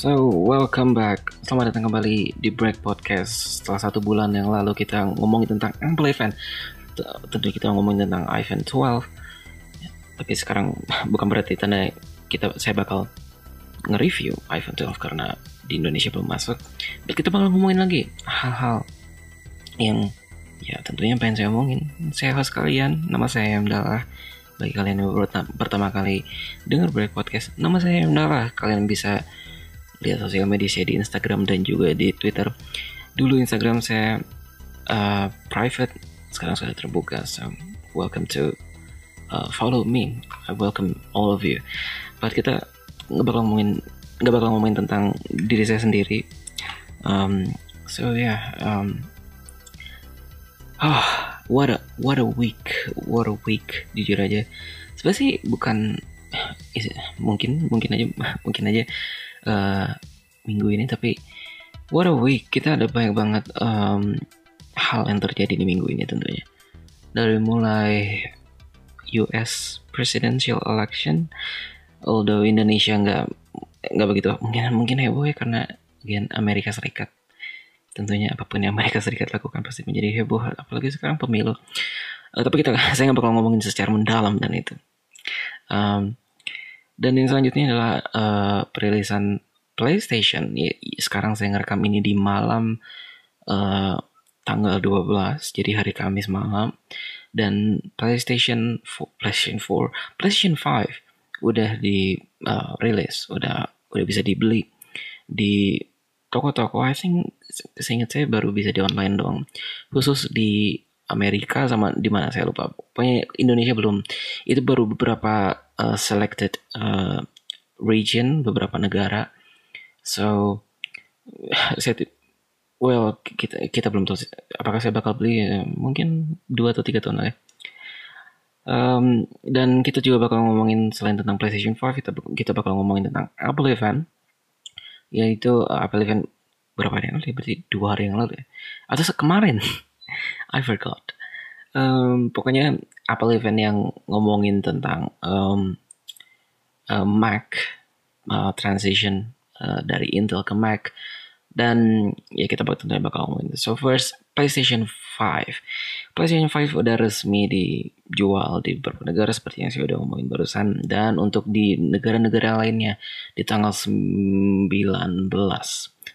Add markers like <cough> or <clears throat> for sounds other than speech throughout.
So, welcome back. Selamat datang kembali di Break Podcast. Setelah satu bulan yang lalu kita ngomongin tentang Ample Event. Tentu kita ngomongin tentang iPhone 12. Tapi sekarang <laughs> bukan berarti tanda kita saya bakal nge-review iPhone 12 karena di Indonesia belum masuk. Dan kita bakal ngomongin lagi hal-hal yang ya tentunya pengen saya omongin. Saya host kalian, nama saya adalah bagi kalian yang pertama kali dengar Break Podcast, nama saya adalah kalian bisa lihat sosial media saya di Instagram dan juga di Twitter. Dulu Instagram saya uh, private, sekarang sudah terbuka. So welcome to uh, follow me. I welcome all of you. But kita nggak bakal ngomongin nggak bakal ngomongin tentang diri saya sendiri. Um, so yeah. Um, oh, what a what a week, what a week. Jujur aja. Sebenarnya sih bukan mungkin mungkin aja <laughs> mungkin aja uh, minggu ini tapi what a week. Kita ada banyak banget um, hal yang terjadi di minggu ini tentunya. Dari mulai US presidential election although Indonesia nggak nggak begitu mungkin mungkin heboh ya karena gen Amerika Serikat. Tentunya apa pun yang Amerika Serikat lakukan pasti menjadi heboh apalagi sekarang pemilu. Uh, tapi kita <laughs> saya nggak bakal ngomongin secara mendalam dan itu. Um, dan yang selanjutnya adalah uh, perilisan PlayStation. Ya, sekarang saya ngerekam ini di malam uh, tanggal 12, jadi hari Kamis malam. Dan PlayStation 4, PlayStation 4, PlayStation 5 udah di uh, rilis, udah udah bisa dibeli di toko-toko. I think seingat saya baru bisa di online doang. Khusus di Amerika sama di mana saya lupa. Pokoknya Indonesia belum. Itu baru beberapa uh, selected uh, region, beberapa negara. So <sighs> saya well kita kita belum tahu apakah saya bakal beli ya, mungkin dua atau tiga tahun lagi. Um, dan kita juga bakal ngomongin selain tentang PlayStation 5 kita kita bakal ngomongin tentang Apple Event yaitu uh, Apple Event berapa hari yang lalu ya? berarti dua hari yang lalu ya atau kemarin <laughs> I forgot. Um, pokoknya Apple event yang ngomongin tentang um, uh, Mac uh, transition uh, dari Intel ke Mac. Dan ya kita tentunya bakal ngomongin so first PlayStation 5 PlayStation 5 udah resmi dijual di beberapa negara seperti yang saya udah ngomongin barusan. Dan untuk di negara-negara lainnya di tanggal 19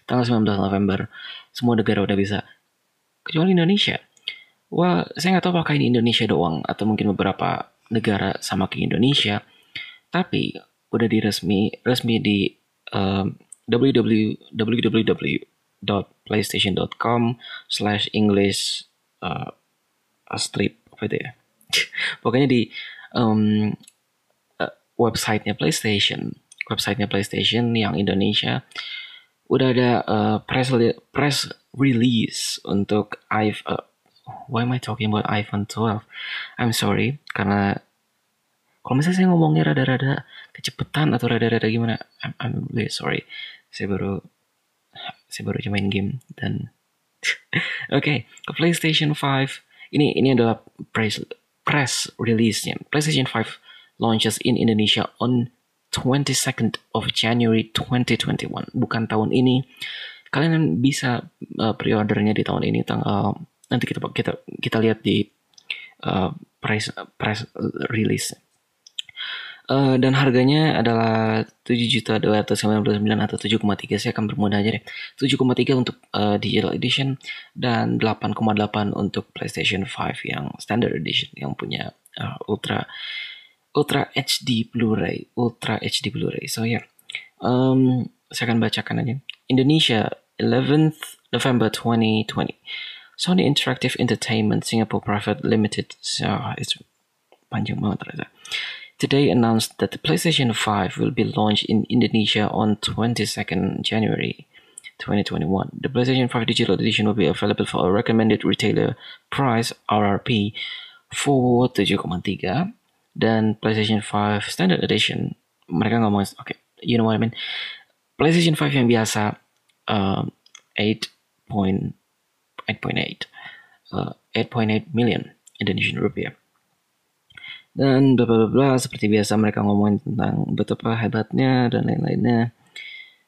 tanggal 19 November semua negara udah bisa kecuali Indonesia Wah, saya nggak tahu apakah ini Indonesia doang atau mungkin beberapa negara sama kayak Indonesia. Tapi udah diresmi resmi di um, www.playstation.com slash English uh, apa itu ya. <laughs> Pokoknya di um, uh, websitenya PlayStation, websitenya PlayStation yang Indonesia udah ada uh, press press release untuk iPhone uh, why am I talking about iPhone 12? I'm sorry, karena kalau misalnya saya ngomongnya rada-rada kecepatan atau rada-rada gimana, I'm, I'm really sorry. Saya baru saya baru cuma main game dan <laughs> oke okay, ke PlayStation 5 ini ini adalah press press release-nya. PlayStation 5 launches in Indonesia on 22nd of January 2021. Bukan tahun ini. Kalian bisa uh, pre-ordernya di tahun ini tanggal nanti kita kita kita lihat di uh, price price release. Uh, dan harganya adalah tujuh juta dua ratus sembilan puluh sembilan atau tujuh koma tiga saya akan bermudah aja deh. Tujuh koma tiga untuk uh, digital edition dan delapan koma delapan untuk PlayStation 5 yang standard edition yang punya uh, ultra ultra HD Blu-ray ultra HD Blu-ray. So ya yeah. um, saya akan bacakan aja Indonesia 11th November 2020 Sony Interactive Entertainment Singapore Private Limited so ah, it's panjang banget. Today announced that the PlayStation 5 will be launched in Indonesia on 22nd January 2021. The PlayStation 5 Digital Edition will be available for a recommended retailer price RRP for 7,3 dan PlayStation 5 Standard Edition mereka ngomong okay, you know what I mean PlayStation 5 yang biasa um, 8. 8.8 uh, 8.8 million Indonesian rupiah. Dan bla bla bla seperti biasa mereka ngomongin tentang betapa hebatnya dan lain-lainnya.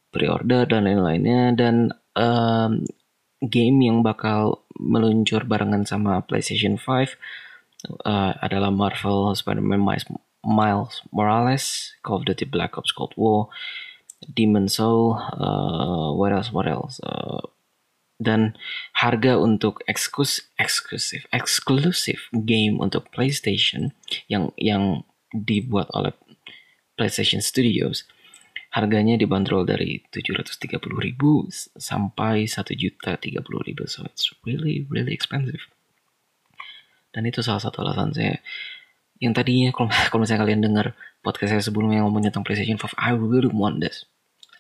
pre-order dan lain-lainnya dan um, game yang bakal meluncur barengan sama PlayStation 5 uh, adalah Marvel Spider-Man Miles Morales, Call of Duty Black Ops Cold War, Demon Soul, uh, what else, what else, uh, dan harga untuk eksklusif eksklusif eksklusif game untuk PlayStation yang yang dibuat oleh PlayStation Studios harganya dibanderol dari 730.000 sampai 1.030.000 so it's really really expensive. Dan itu salah satu alasan saya yang tadinya kalau, <laughs> kalau misalnya kalian dengar podcast saya sebelumnya yang ngomong tentang PlayStation 5 I really want this.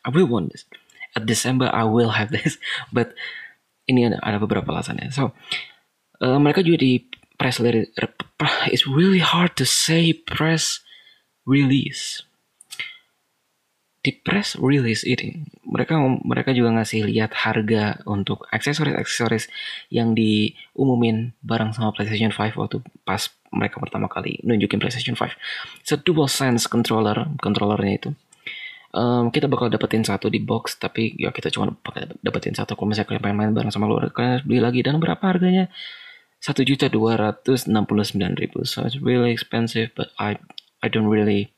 I really want this. At December I will have this. <laughs> But ini ada, ada beberapa alasannya. So uh, mereka juga di press it's really hard to say press release. Di press release ini mereka mereka juga ngasih lihat harga untuk aksesoris aksesoris yang diumumin bareng sama PlayStation 5 waktu pas mereka pertama kali nunjukin PlayStation 5 so dual sense controller controllernya itu. Um, kita bakal dapetin satu di box tapi ya kita cuma pakai dapetin satu. Kalau misalnya kalian pengen main bareng sama luar kalian beli lagi. Dan berapa harganya? Satu juta dua ratus enam puluh sembilan ribu. So it's really expensive but I I don't really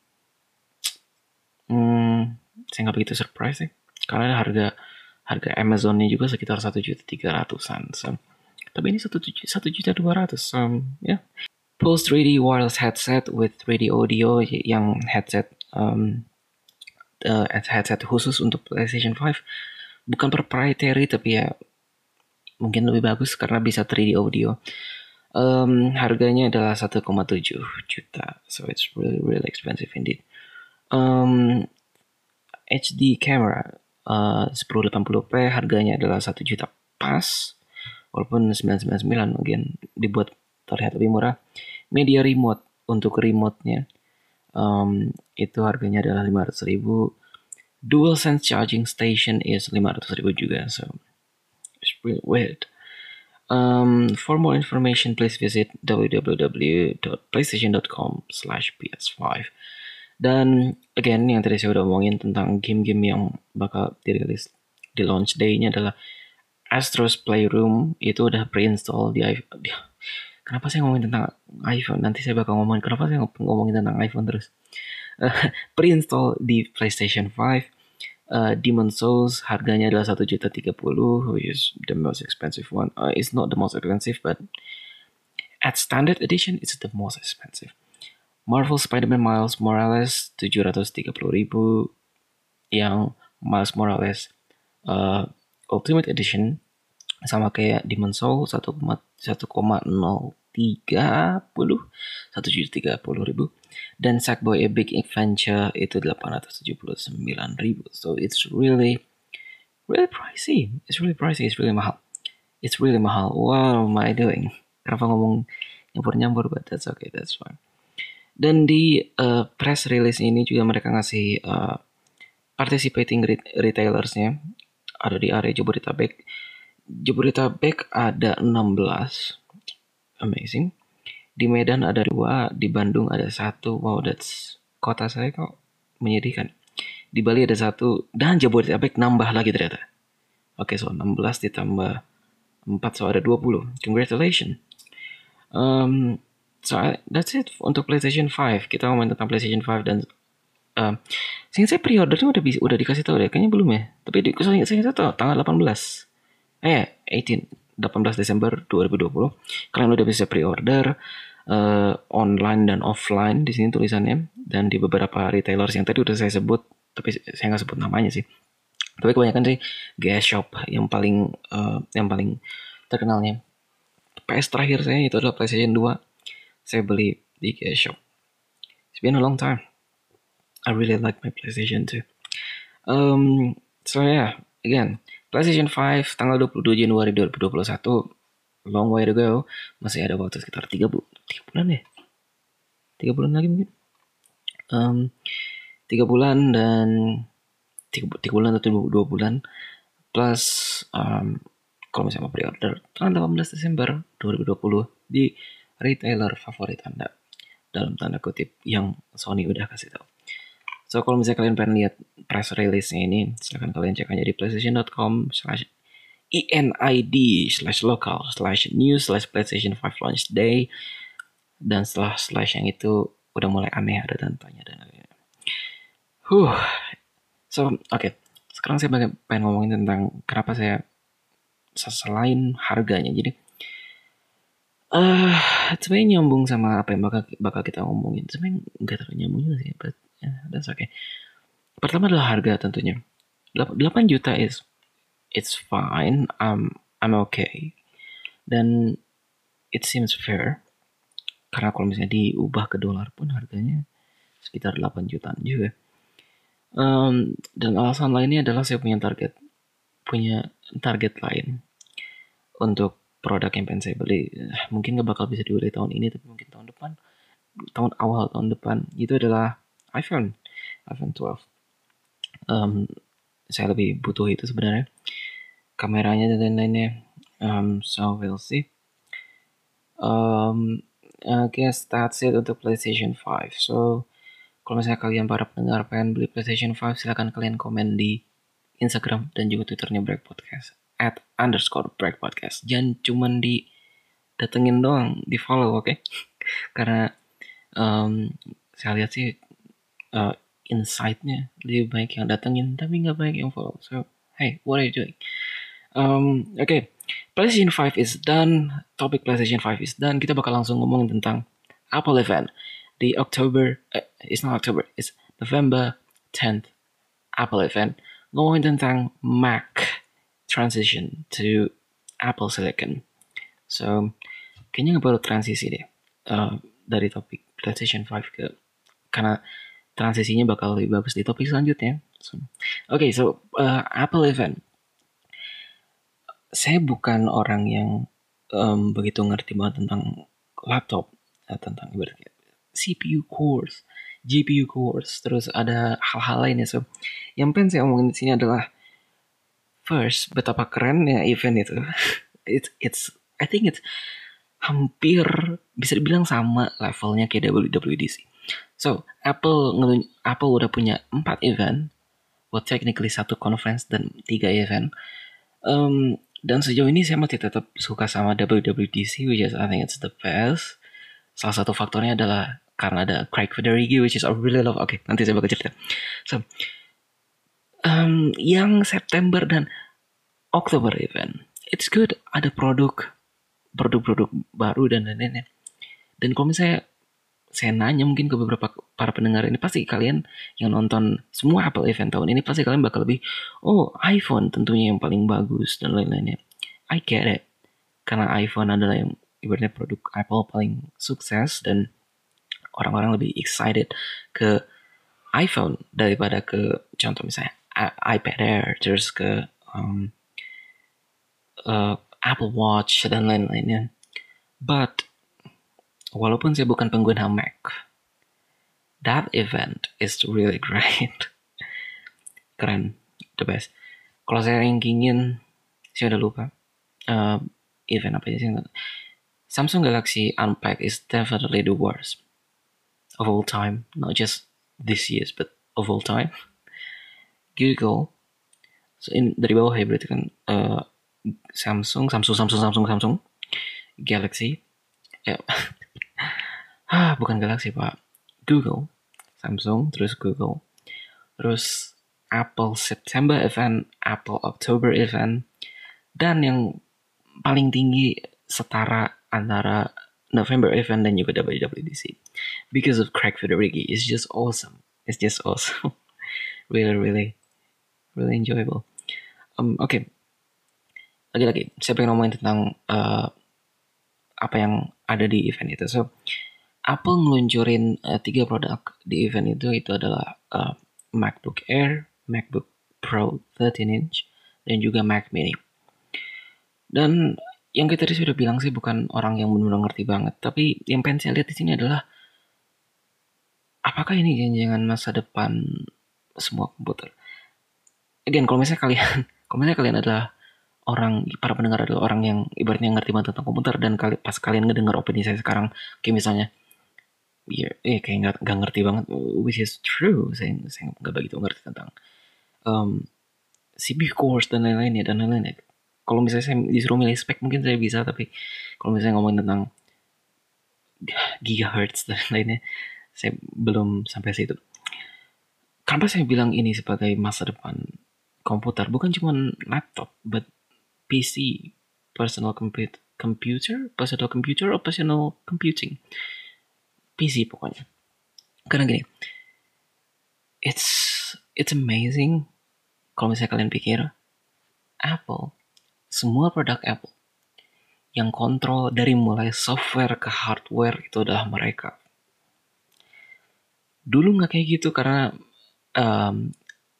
hmm, saya nggak begitu surprise sih. Karena harga harga Amazonnya juga sekitar satu juta tiga ratusan so, tapi ini satu juta dua ratus um, ya. Pulse 3D wireless headset with 3D audio yang headset um, uh, headset khusus untuk PlayStation 5 bukan proprietary tapi ya mungkin lebih bagus karena bisa 3D audio. Um, harganya adalah 1,7 juta. So it's really really expensive indeed. Um, HD camera uh, 1080p harganya adalah 1 juta pas. Walaupun 999 mungkin dibuat terlihat lebih murah media remote untuk remote-nya um, itu harganya adalah 500 ribu. Dual sense charging station is 500 ribu juga so it's really weird. Um, for more information please visit www.playstation.com slash ps5 dan again yang tadi saya udah omongin tentang game-game yang bakal dirilis di launch day-nya adalah Astro's Playroom. Itu udah pre-install di iPhone. Kenapa saya ngomongin tentang iPhone? Nanti saya bakal ngomongin kenapa saya ngomongin tentang iPhone terus. Uh, <laughs> pre-install di PlayStation 5. Uh, Demon Souls harganya adalah satu juta tiga puluh, which is the most expensive one. Uh, it's not the most expensive, but at standard edition, it's the most expensive. Marvel Spider-Man Miles Morales 730 ribu yang Miles Morales uh, Ultimate Edition sama kayak Demon Soul 1,030 130 ribu. Dan Sackboy A Big Adventure itu 879 ribu. So it's really really pricey. It's really pricey. It's really mahal. It's really mahal. What am I doing? Kenapa ngomong nyampur-nyampur but that's okay. That's fine. Dan di uh, press release ini juga mereka ngasih uh, participating retailersnya. Ada di area Jabodetabek. Jabodetabek ada 16, amazing. Di Medan ada dua, di Bandung ada satu. Wow, that's kota saya kok menyedihkan. Di Bali ada satu dan Jabodetabek nambah lagi ternyata. Oke, okay, so 16 ditambah 4 so ada 20. Congratulations. Um, so that's it untuk PlayStation 5 kita ngomongin tentang PlayStation 5 dan uh, sehingga saya pre-ordernya udah bisa udah dikasih tahu deh kayaknya belum ya tapi di, saya, saya tahu tanggal 18 eh 18 18 Desember 2020 kalian udah bisa pre-order uh, online dan offline di sini tulisannya dan di beberapa retailers yang tadi udah saya sebut tapi saya nggak sebut namanya sih tapi kebanyakan sih GS Shop yang paling uh, yang paling terkenalnya PS terakhir saya itu adalah PlayStation 2 saya beli di GS Shop. It's been a long time. I really like my PlayStation 2. Um, so yeah, again, PlayStation 5 tanggal 22 Januari 2021. Long way to go. Masih ada waktu sekitar 3, bu 3 bulan ya? 3 bulan lagi mungkin. Um, 3 bulan dan 3, 3 bulan atau 2, 2 bulan plus um, kalau misalnya mau pre-order tanggal 18 Desember 2020 di retailer favorit Anda dalam tanda kutip yang Sony udah kasih tahu. So kalau misalnya kalian pengen lihat press release-nya ini, silahkan kalian cek aja di playstation.com slash enid slash local slash news slash PlayStation 5 launch day dan setelah slash yang itu udah mulai aneh ada tantanya dan lain-lain. Huh. So, oke. Okay. Sekarang saya pengen ngomongin tentang kenapa saya selain harganya. Jadi eh uh, sebenarnya nyambung sama apa yang bakal bakal kita ngomongin. Sebenarnya nggak terlalu nyambung sih, but yeah, that's okay. Pertama adalah harga tentunya. 8 juta is it's fine. I'm I'm okay. Dan it seems fair. Karena kalau misalnya diubah ke dolar pun harganya sekitar 8 jutaan juga. Um, dan alasan lainnya adalah saya punya target punya target lain untuk produk yang pengen saya beli. Mungkin gak bakal bisa dibeli tahun ini, tapi mungkin tahun depan, tahun awal tahun depan itu adalah iPhone, iPhone 12. Um, saya lebih butuh itu sebenarnya. Kameranya dan lain-lainnya. Um, so we'll see. Um, I guess that's it untuk PlayStation 5 so kalau misalnya kalian para pendengar pengen beli PlayStation 5 silahkan kalian komen di Instagram dan juga Twitternya Break Podcast at underscore Break Podcast. Jangan cuman di datengin doang di follow oke? Okay? <laughs> karena um, saya lihat sih uh, insight-nya. Lebih baik yang datengin tapi nggak baik yang follow. So hey what are you doing? Um, oke okay. PlayStation 5 is done. Topik PlayStation 5 is done. Kita bakal langsung ngomongin tentang Apple event di October uh, it's not October it's November 10th Apple event. Ngomongin tentang Mac transition to Apple Silicon. So kayaknya perlu transisi deh uh, dari topik PlayStation 5 ke karena transisinya bakal lebih bagus di topik selanjutnya. So, Oke, okay, so uh, Apple event. Saya bukan orang yang um, begitu ngerti banget tentang laptop, uh, tentang ibaratnya CPU cores, GPU cores, terus ada hal-hal lainnya. So, yang pengen saya omongin di sini adalah first betapa keren ya event itu. <laughs> it's it's I think it's hampir bisa dibilang sama levelnya kayak WWDC. So, Apple Apple udah punya 4 event, well technically satu conference dan tiga event. Um, dan sejauh ini saya masih tetap suka sama WWDC, which is I think it's the best. Salah satu faktornya adalah karena ada Craig Federighi, which is I really love. Oke, okay, nanti saya bakal cerita. So, um, yang September dan Oktober event, it's good. Ada produk, produk-produk baru dan lain-lain. Dan kalau misalnya saya nanya mungkin ke beberapa para pendengar ini pasti kalian yang nonton semua Apple event tahun ini pasti kalian bakal lebih oh iPhone tentunya yang paling bagus dan lain-lainnya. I get it. Karena iPhone adalah yang ibaratnya produk Apple paling sukses dan orang-orang lebih excited ke iPhone daripada ke contoh misalnya iPad Air terus ke um, uh, Apple Watch dan lain-lainnya. But walaupun saya bukan pengguna Mac, that event is really great. <laughs> Keren, the best. Kalau saya rankingin, saya udah lupa. Uh, event apa sih? Samsung Galaxy Unpack is definitely the worst of all time, not just this year's, but of all time. Google, so in, dari bawah ya berarti kan uh, Samsung, Samsung, Samsung, Samsung, Samsung, Galaxy, ya, <laughs> ah bukan Galaxy pak. Google Samsung terus Google. Terus Apple September event Apple October event. Dan yang paling tinggi setara antara November event dan juga WWDC because of Craig Federighi it's just awesome. It's just awesome. <laughs> Really really really enjoyable. Um, oke okay. lagi-lagi saya pengen ngomongin tentang uh, apa yang ada di event itu so Apple ngeluncurin uh, tiga produk di event itu itu adalah uh, MacBook Air, MacBook Pro 13 inch, dan juga Mac Mini. Dan yang kita tadi sudah bilang sih bukan orang yang benar-benar ngerti banget, tapi yang pengen saya lihat di sini adalah apakah ini jangan-jangan masa depan semua komputer? Again, kalau misalnya kalian, <laughs> kalau misalnya kalian adalah orang para pendengar adalah orang yang ibaratnya ngerti banget tentang komputer dan kali, pas kalian ngedengar opini saya sekarang, kayak misalnya ya eh, kayak nggak ngerti banget which is true saya saya nggak begitu ngerti tentang um, CPU cores dan lain-lainnya dan lain-lainnya kalau misalnya saya disuruh milih spek mungkin saya bisa tapi kalau misalnya ngomongin tentang gigahertz dan lainnya saya belum sampai situ. Kenapa saya bilang ini sebagai masa depan komputer? Bukan cuma laptop but PC personal computer personal computer or personal computing PC pokoknya. Karena gini, it's it's amazing kalau misalnya kalian pikir Apple, semua produk Apple yang kontrol dari mulai software ke hardware itu adalah mereka. Dulu nggak kayak gitu karena um,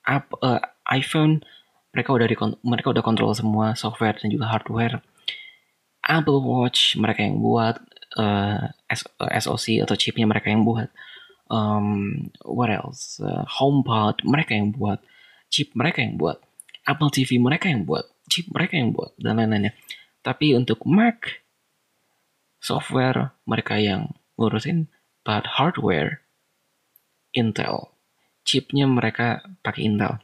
app, uh, iPhone mereka udah mereka udah kontrol semua software dan juga hardware. Apple Watch mereka yang buat, uh, SoC atau chipnya mereka yang buat. Um, what else? Uh, HomePod mereka yang buat, chip mereka yang buat, Apple TV mereka yang buat, chip mereka yang buat dan lain-lainnya. Tapi untuk Mac software mereka yang ngurusin, but hardware Intel, chipnya mereka pakai Intel.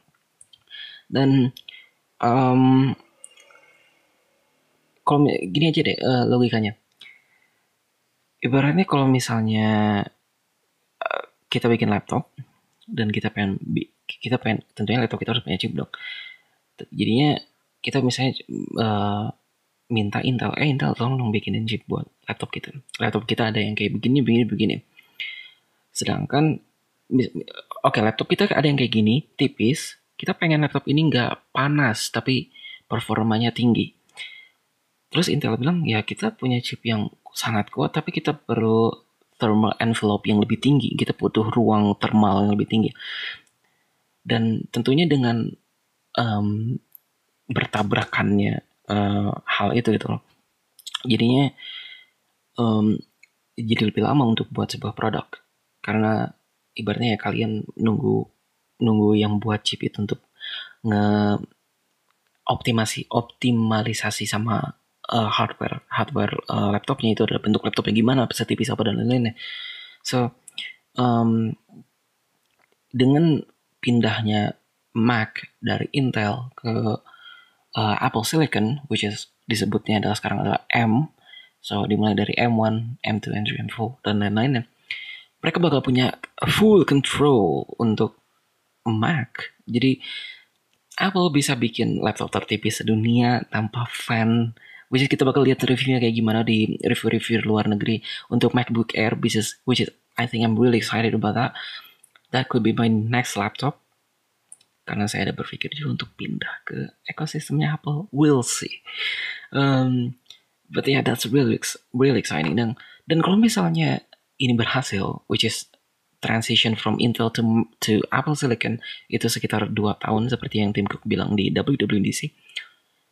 Dan um, kalau gini aja deh uh, logikanya. Ibaratnya kalau misalnya uh, kita bikin laptop dan kita pengen kita pengen tentunya laptop kita harus punya chip dong. Jadinya kita misalnya uh, minta Intel eh Intel tolong dong bikinin chip buat laptop kita. Laptop kita ada yang kayak begini begini begini. Sedangkan oke okay, laptop kita ada yang kayak gini tipis kita pengen laptop ini nggak panas tapi performanya tinggi. Terus Intel bilang ya kita punya chip yang sangat kuat tapi kita perlu thermal envelope yang lebih tinggi. Kita butuh ruang thermal yang lebih tinggi. Dan tentunya dengan um, bertabrakannya uh, hal itu gitu loh. Jadinya um, jadi lebih lama untuk buat sebuah produk. Karena ibaratnya ya kalian nunggu nunggu yang buat chip itu untuk nge optimasi optimalisasi sama uh, hardware hardware uh, laptopnya itu adalah bentuk laptopnya gimana setipis apa dan lain-lainnya. So um, dengan pindahnya Mac dari Intel ke uh, Apple Silicon which is disebutnya adalah sekarang adalah M so dimulai dari M1 M2 M3 M4 dan lain-lainnya mereka bakal punya full control untuk Mac jadi Apple bisa bikin laptop tertipis sedunia tanpa fan. Which is kita bakal lihat reviewnya kayak gimana di review-review luar negeri. Untuk MacBook Air which is which is I think I'm really excited about that. That could be my next laptop. Karena saya ada berpikir juga untuk pindah ke ekosistemnya Apple. We'll see. Um, but yeah that's really really exciting. Dan dan kalau misalnya ini berhasil which is transition from Intel to to Apple Silicon itu sekitar 2 tahun seperti yang Tim Cook bilang di WWDC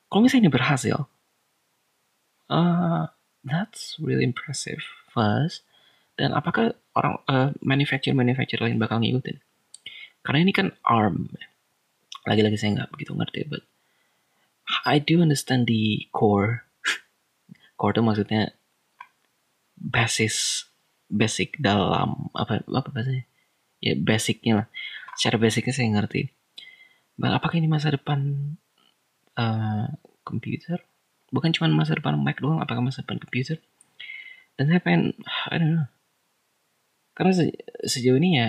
kalau misalnya ini berhasil Uh, that's really impressive. First, dan apakah orang uh, manufacturer manufacturer lain bakal ngikutin? Karena ini kan ARM. Lagi-lagi saya nggak begitu ngerti, but I do understand the core. <laughs> core itu maksudnya basis basic dalam apa apa bahasanya? Ya basicnya lah. Secara basicnya saya ngerti. But apakah ini masa depan uh, komputer? bukan cuma masa depan Mac doang apakah masa depan komputer dan saya pengen <sighs> I don't know karena se sejauh ini ya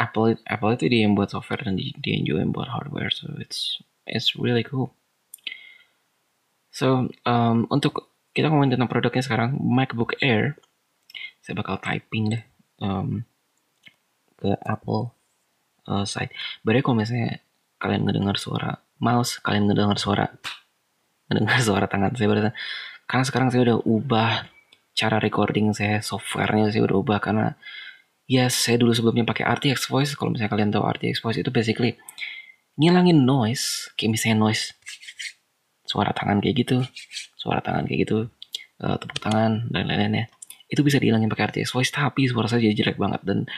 Apple Apple itu dia yang buat software dan dia yang juga yang buat hardware so it's it's really cool so um, untuk kita ngomongin tentang produknya sekarang MacBook Air saya bakal typing deh um, ke Apple uh, site. Berarti kalau misalnya kalian ngedengar suara mouse, kalian ngedengar suara mendengar <laughs> suara tangan saya berarti karena sekarang saya udah ubah cara recording saya softwarenya saya udah ubah karena ya saya dulu sebelumnya pakai RTX Voice. Kalau misalnya kalian tahu RTX Voice itu basically ngilangin noise kayak misalnya noise suara tangan kayak gitu suara tangan kayak gitu uh, tepuk tangan dan lain-lainnya itu bisa dihilangin pakai RTX Voice tapi suara saya jadi jelek banget. Dan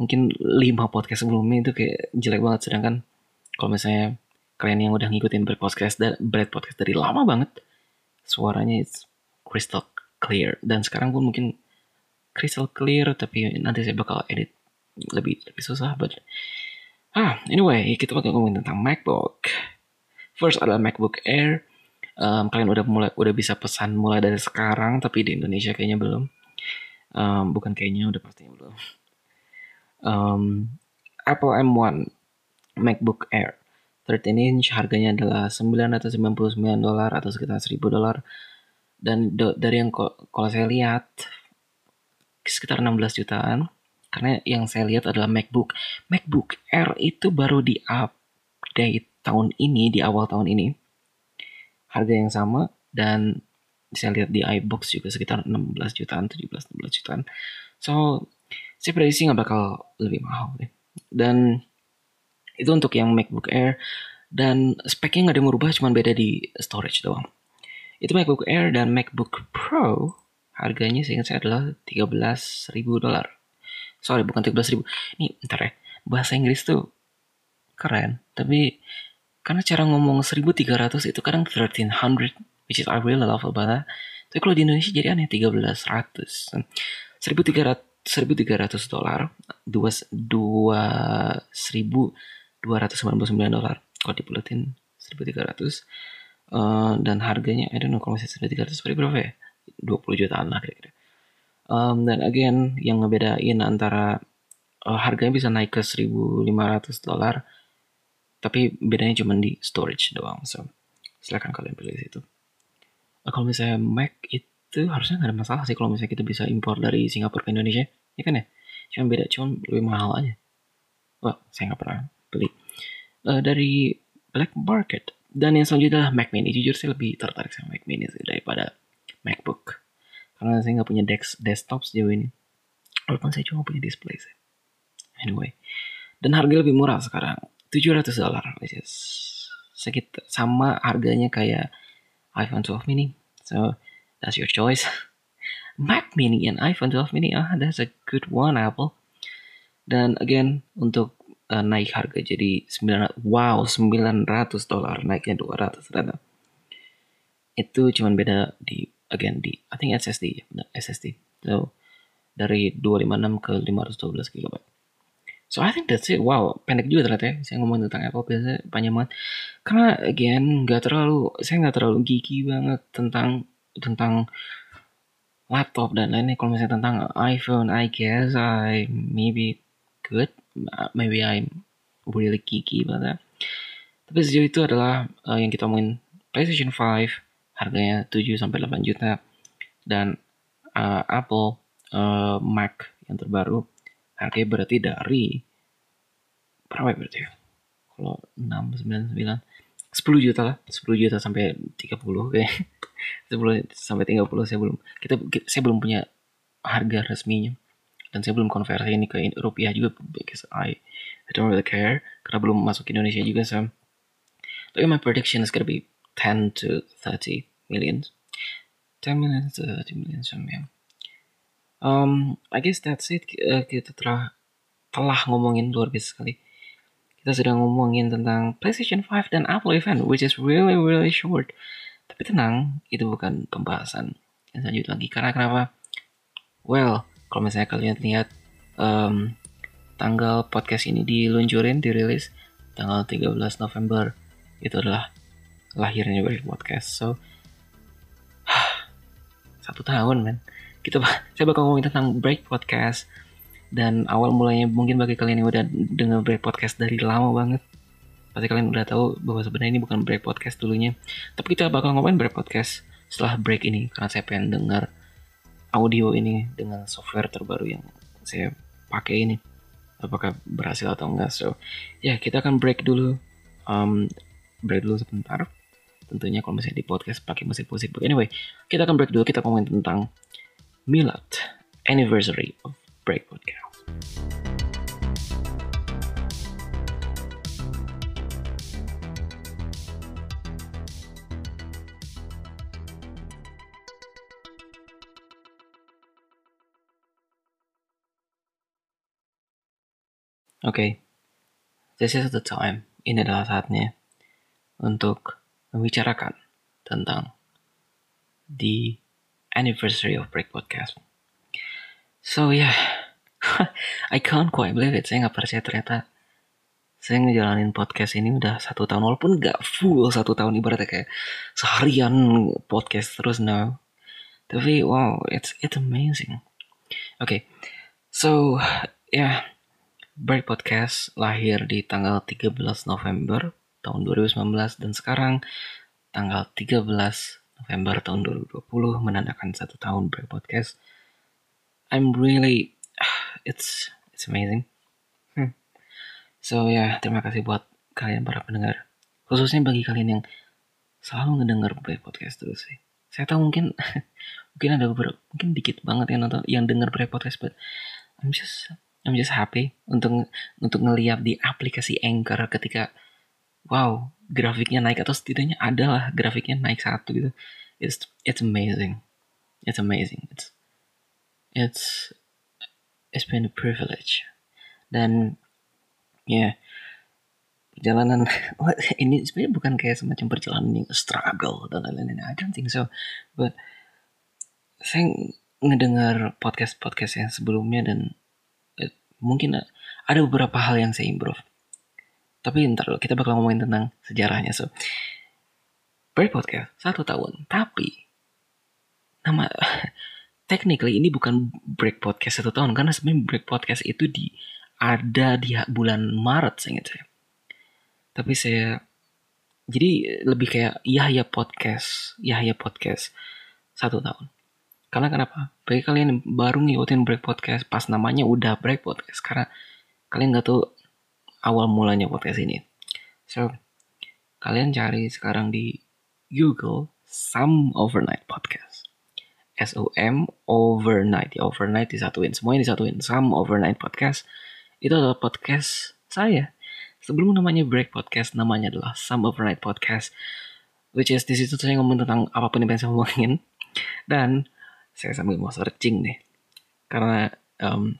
mungkin lima podcast sebelumnya itu kayak jelek banget. Sedangkan kalau misalnya kalian yang udah ngikutin Bread Podcast dan Bread Podcast dari lama banget suaranya it's crystal clear. Dan sekarang pun mungkin crystal clear tapi nanti saya bakal edit lebih lebih susah but ah anyway kita bakal ngomongin tentang MacBook. First adalah MacBook Air um, kalian udah mulai udah bisa pesan mulai dari sekarang tapi di Indonesia kayaknya belum. Um, bukan kayaknya udah pasti belum. Um, Apple M1 MacBook Air. 13 inch harganya adalah 999 dolar atau sekitar 1000 dolar. Dan do, dari yang kalau saya lihat sekitar 16 jutaan. Karena yang saya lihat adalah MacBook. MacBook Air itu baru di update tahun ini di awal tahun ini harga yang sama dan saya lihat di iBox juga sekitar 16 jutaan 17 16 jutaan so saya prediksi nggak bakal lebih mahal deh dan itu untuk yang MacBook Air dan speknya nggak ada yang merubah, cuma beda di storage doang. Itu MacBook Air dan MacBook Pro harganya seingat saya adalah 13.000 dolar. Sorry, bukan 13.000. Ini ntar ya, bahasa Inggris tuh keren, tapi karena cara ngomong 1300 itu kadang 1300, which is I really love about that. Tapi kalau di Indonesia jadi aneh 1300. 1300 1300 dolar, dua dua seribu 299 dolar kalau dibuletin 1300 uh, dan harganya I don't know kalau misalnya 1300 berapa ya 20 jutaan lah kira-kira um, dan again yang ngebedain antara uh, harganya bisa naik ke 1500 dolar tapi bedanya cuma di storage doang so silahkan kalian pilih situ. Uh, kalau misalnya Mac itu harusnya nggak ada masalah sih kalau misalnya kita bisa impor dari Singapura ke Indonesia ya kan ya? Cuma beda cuma lebih mahal aja. Wah saya nggak pernah beli. Uh, dari black market. Dan yang selanjutnya adalah Mac Mini. Jujur saya lebih tertarik sama Mac Mini sih daripada MacBook. Karena saya nggak punya desk desktop sejauh ini. Walaupun saya cuma punya display sih. Anyway. Dan harga lebih murah sekarang 700 dolar which sekitar sama harganya kayak iPhone 12 mini. So that's your choice. <laughs> Mac mini and iPhone 12 mini ah that's a good one Apple. Dan again untuk uh, naik harga jadi 900 wow 900 dolar naiknya 200 ternyata. Itu cuman beda di again di I think SSD SSD so dari 256 ke 512 GB so I think that's it. Wow pendek juga ternyata ya. Saya ngomong tentang Apple biasanya panjang banget. Karena again nggak terlalu saya nggak terlalu geeky banget tentang tentang laptop dan lainnya. Kalau misalnya tentang iPhone I guess I maybe good maybe I'm really geeky that. Tapi sejauh itu adalah uh, yang kita omongin PlayStation 5 harganya 7 sampai 8 juta. Dan uh, Apple uh, Mac yang terbaru harganya berarti dari berapa ya berarti ya? Kalau 6 9 9 10 juta lah. 10 juta sampai 30 kayak. <laughs> 10 sampai 30 saya belum kita saya belum punya harga resminya. Dan saya belum konversi ini ke rupiah juga because I I don't really care karena belum masuk Indonesia juga so. Tapi my prediction is gonna be 10 to 30 million. 10 million to 30 million so yeah. Um I guess that's it. Uh, kita telah telah ngomongin luar biasa sekali. Kita sudah ngomongin tentang PlayStation 5 dan Apple event which is really really short. Tapi tenang itu bukan pembahasan yang selanjutnya lagi. Karena kenapa? Well kalau misalnya kalian lihat um, tanggal podcast ini diluncurin dirilis tanggal 13 November. Itu adalah lahirnya Break Podcast. So <sighs> satu tahun men kita saya <laughs> bakal ngomongin tentang Break Podcast. Dan awal mulanya mungkin bagi kalian yang udah dengar Break Podcast dari lama banget pasti kalian udah tahu bahwa sebenarnya ini bukan Break Podcast dulunya. Tapi kita bakal ngomongin Break Podcast setelah break ini karena saya pengen dengar audio ini dengan software terbaru yang saya pakai ini. Apakah berhasil atau enggak? So ya kita akan break dulu. Um, break dulu sebentar. Tentunya kalau misalnya di podcast pakai musik musik anyway kita akan break dulu. Kita ngomongin tentang Milad anniversary of break podcast Oke, okay. this is the time. Ini adalah saatnya untuk membicarakan tentang the anniversary of Break Podcast. So yeah, <laughs> I can't quite believe it. Saya nggak percaya ternyata saya ngejalanin podcast ini udah satu tahun walaupun nggak full satu tahun ibaratnya kayak seharian podcast terus now tapi wow it's it's amazing oke okay. so yeah, Break Podcast lahir di tanggal 13 November tahun 2019 dan sekarang tanggal 13 November tahun 2020 menandakan satu tahun Break Podcast I'm really <sighs> it's it's amazing So ya, yeah, terima kasih buat kalian para pendengar. Khususnya bagi kalian yang selalu ngedengar Break Podcast terus sih. Saya tahu mungkin <laughs> mungkin ada beberapa mungkin dikit banget yang nonton yang denger Break Podcast, but I'm just I'm just happy untuk untuk ngeliat di aplikasi Anchor ketika wow grafiknya naik atau setidaknya adalah grafiknya naik satu gitu. It's it's amazing. It's amazing. It's it's it's been a privilege. Dan ya perjalanan <laughs> ini sebenarnya bukan kayak semacam perjalanan yang struggle dan lain-lain I don't think so but saya ngedengar podcast podcast yang sebelumnya dan eh, mungkin ada beberapa hal yang saya improve tapi ntar dulu kita bakal ngomongin tentang sejarahnya so Break Podcast satu tahun tapi nama <laughs> technically ini bukan Break Podcast satu tahun karena sebenarnya Break Podcast itu di ada di bulan Maret saya ingat saya. Tapi saya jadi lebih kayak Yahya Podcast, Yahya Podcast satu tahun. Karena kenapa? Bagi kalian yang baru ngikutin Break Podcast, pas namanya udah Break Podcast, karena kalian nggak tahu awal mulanya podcast ini. So, kalian cari sekarang di Google Some Overnight Podcast. S-O-M Overnight. Ya, overnight disatuin. Semuanya disatuin. Some Overnight Podcast itu adalah podcast saya. Sebelum namanya Break Podcast, namanya adalah Some Overnight Podcast. Which is di situ saya ngomong tentang apa pun yang pengen saya ngomongin. Dan saya sambil mau searching nih. Karena um,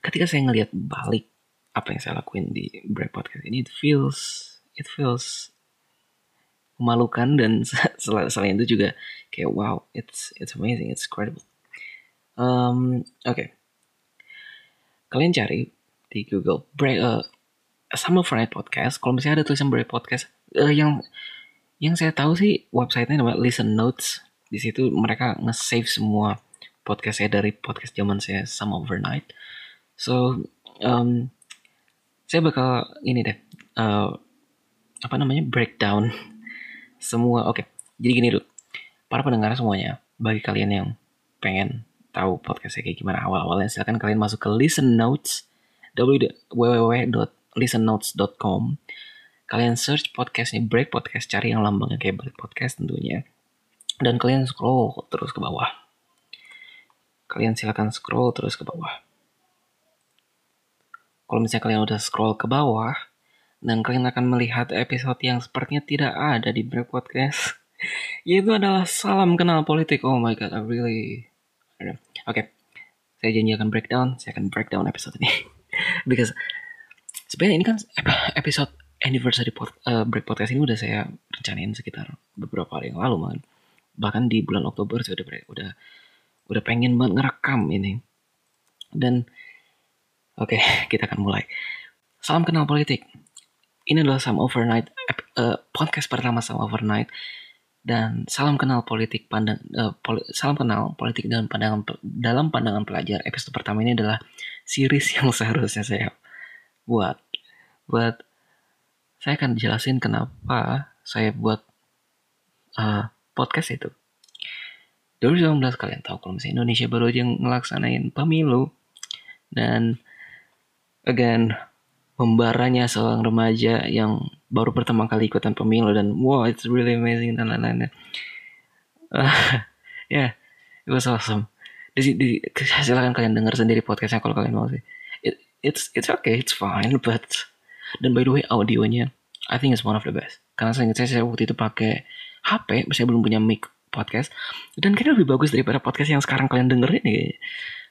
ketika saya ngelihat balik apa yang saya lakuin di Break Podcast ini, it feels it feels memalukan dan <laughs> selain itu juga kayak wow, it's it's amazing, it's incredible. Um, Oke, okay. Kalian cari di Google break uh, sama Friday Podcast. Kalau misalnya ada tulisan break podcast uh, yang yang saya tahu sih websitenya namanya Listen Notes. Di situ mereka nge-save semua podcast saya dari podcast zaman saya sama overnight. So um, saya bakal ini deh uh, apa namanya breakdown semua. Oke okay, jadi gini dulu. Para pendengar semuanya bagi kalian yang pengen tahu podcastnya kayak gimana awal-awalnya silahkan kalian masuk ke listen notes www.listennotes.com kalian search podcastnya break podcast cari yang lambangnya kayak break podcast tentunya. Dan kalian scroll terus ke bawah. Kalian silahkan scroll terus ke bawah kalau misalnya kalian udah scroll ke bawah dan kalian akan melihat episode yang sepertinya tidak ada di break podcast <laughs> yaitu adalah salam kenal politik oh my god I really Oke, okay. saya janji akan breakdown, saya akan breakdown episode ini. <laughs> Because sebenarnya ini kan episode anniversary pod, uh, break podcast ini udah saya rencanain sekitar beberapa hari yang lalu man. Bahkan di bulan Oktober saya udah udah udah pengen banget ngerekam ini. Dan oke, <laughs> kita akan mulai. Salam kenal politik. Ini adalah Sam Overnight uh, podcast pertama Sam Overnight. Dan salam kenal politik pandang uh, poli, salam kenal politik dalam pandangan dalam pandangan pelajar. Episode pertama ini adalah series <laughs> yang seharusnya saya buat. Buat saya akan jelasin kenapa saya buat uh, podcast itu. 2019 kalian tahu kalau misalnya Indonesia baru aja ngelaksanain pemilu. Dan again pembaranya seorang remaja yang baru pertama kali ikutan pemilu dan wow it's really amazing dan lain-lainnya. <laughs> Uh, yeah, it was awesome. Di, di, silakan kalian dengar sendiri podcastnya kalau kalian mau sih. It, it's it's okay, it's fine, but dan by the way audionya I think it's one of the best. Karena saya ingat saya, saya waktu itu pakai HP, saya belum punya mic podcast dan kayaknya lebih bagus daripada podcast yang sekarang kalian dengerin nih.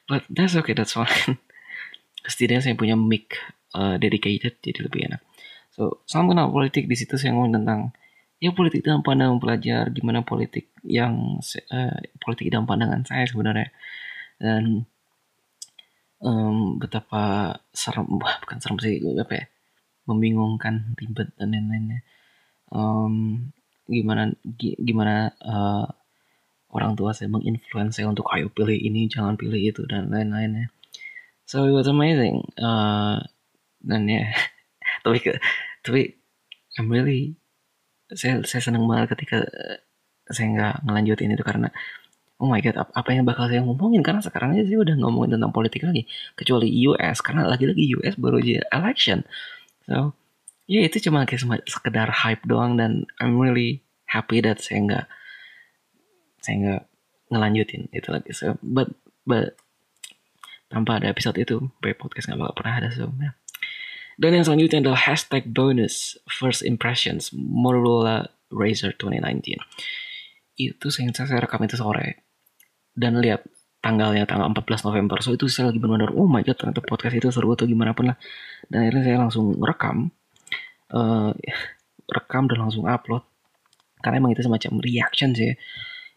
But that's okay, that's fine. <laughs> Setidaknya saya punya mic uh, dedicated jadi lebih enak. So, sama kenal politik di situ saya ngomong tentang ya politik dalam pandangan pelajar, gimana politik yang uh, politik dalam pandangan saya sebenarnya. Dan um, betapa serem wah bukan serem sih apa ya membingungkan ribet dan lain-lainnya um, gimana gimana uh, orang tua saya menginfluence saya untuk ayo pilih ini jangan pilih itu dan lain-lainnya so it was amazing. Uh, dan ya <laughs> tapi tapi I'm really saya saya senang banget ketika saya nggak ngelanjutin itu karena oh my god apa yang bakal saya ngomongin? Karena sekarang aja sih udah ngomongin tentang politik lagi kecuali US karena lagi-lagi US baru aja election. So ya itu cuma kayak sekedar hype doang dan I'm really happy that saya nggak saya nggak ngelanjutin itu lagi. So but but tanpa ada episode itu break podcast nggak bakal pernah ada yeah. dan yang selanjutnya adalah hashtag bonus first impressions Motorola Razer 2019 itu saya saya rekam itu sore. Dan lihat tanggalnya tanggal 14 November. So itu saya lagi benar-benar oh my god ternyata podcast itu seru atau gimana pun lah. Dan akhirnya saya langsung rekam uh, rekam dan langsung upload. Karena emang itu semacam reaction sih.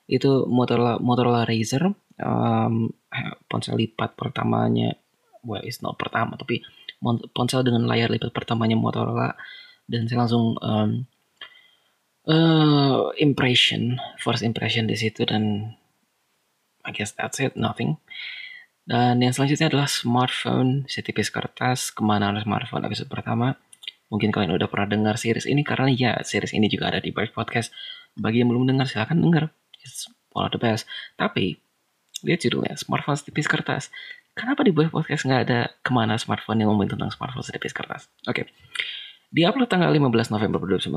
Itu Motorola Motorola Razer um, ponsel lipat pertamanya well it's not pertama tapi ponsel dengan layar lipat pertamanya Motorola dan saya langsung um, uh, impression first impression di situ dan I guess that's it nothing dan yang selanjutnya adalah smartphone setipis kertas ke mana smartphone episode pertama Mungkin kalian udah pernah dengar series ini karena ya series ini juga ada di Bright Podcast. Bagi yang belum dengar silahkan dengar. It's one of the best. Tapi lihat judulnya smartphone setipis kertas. Kenapa di Bright Podcast nggak ada ke mana smartphone yang ngomongin tentang smartphone setipis kertas? Oke. Okay. Di upload tanggal 15 November 2019,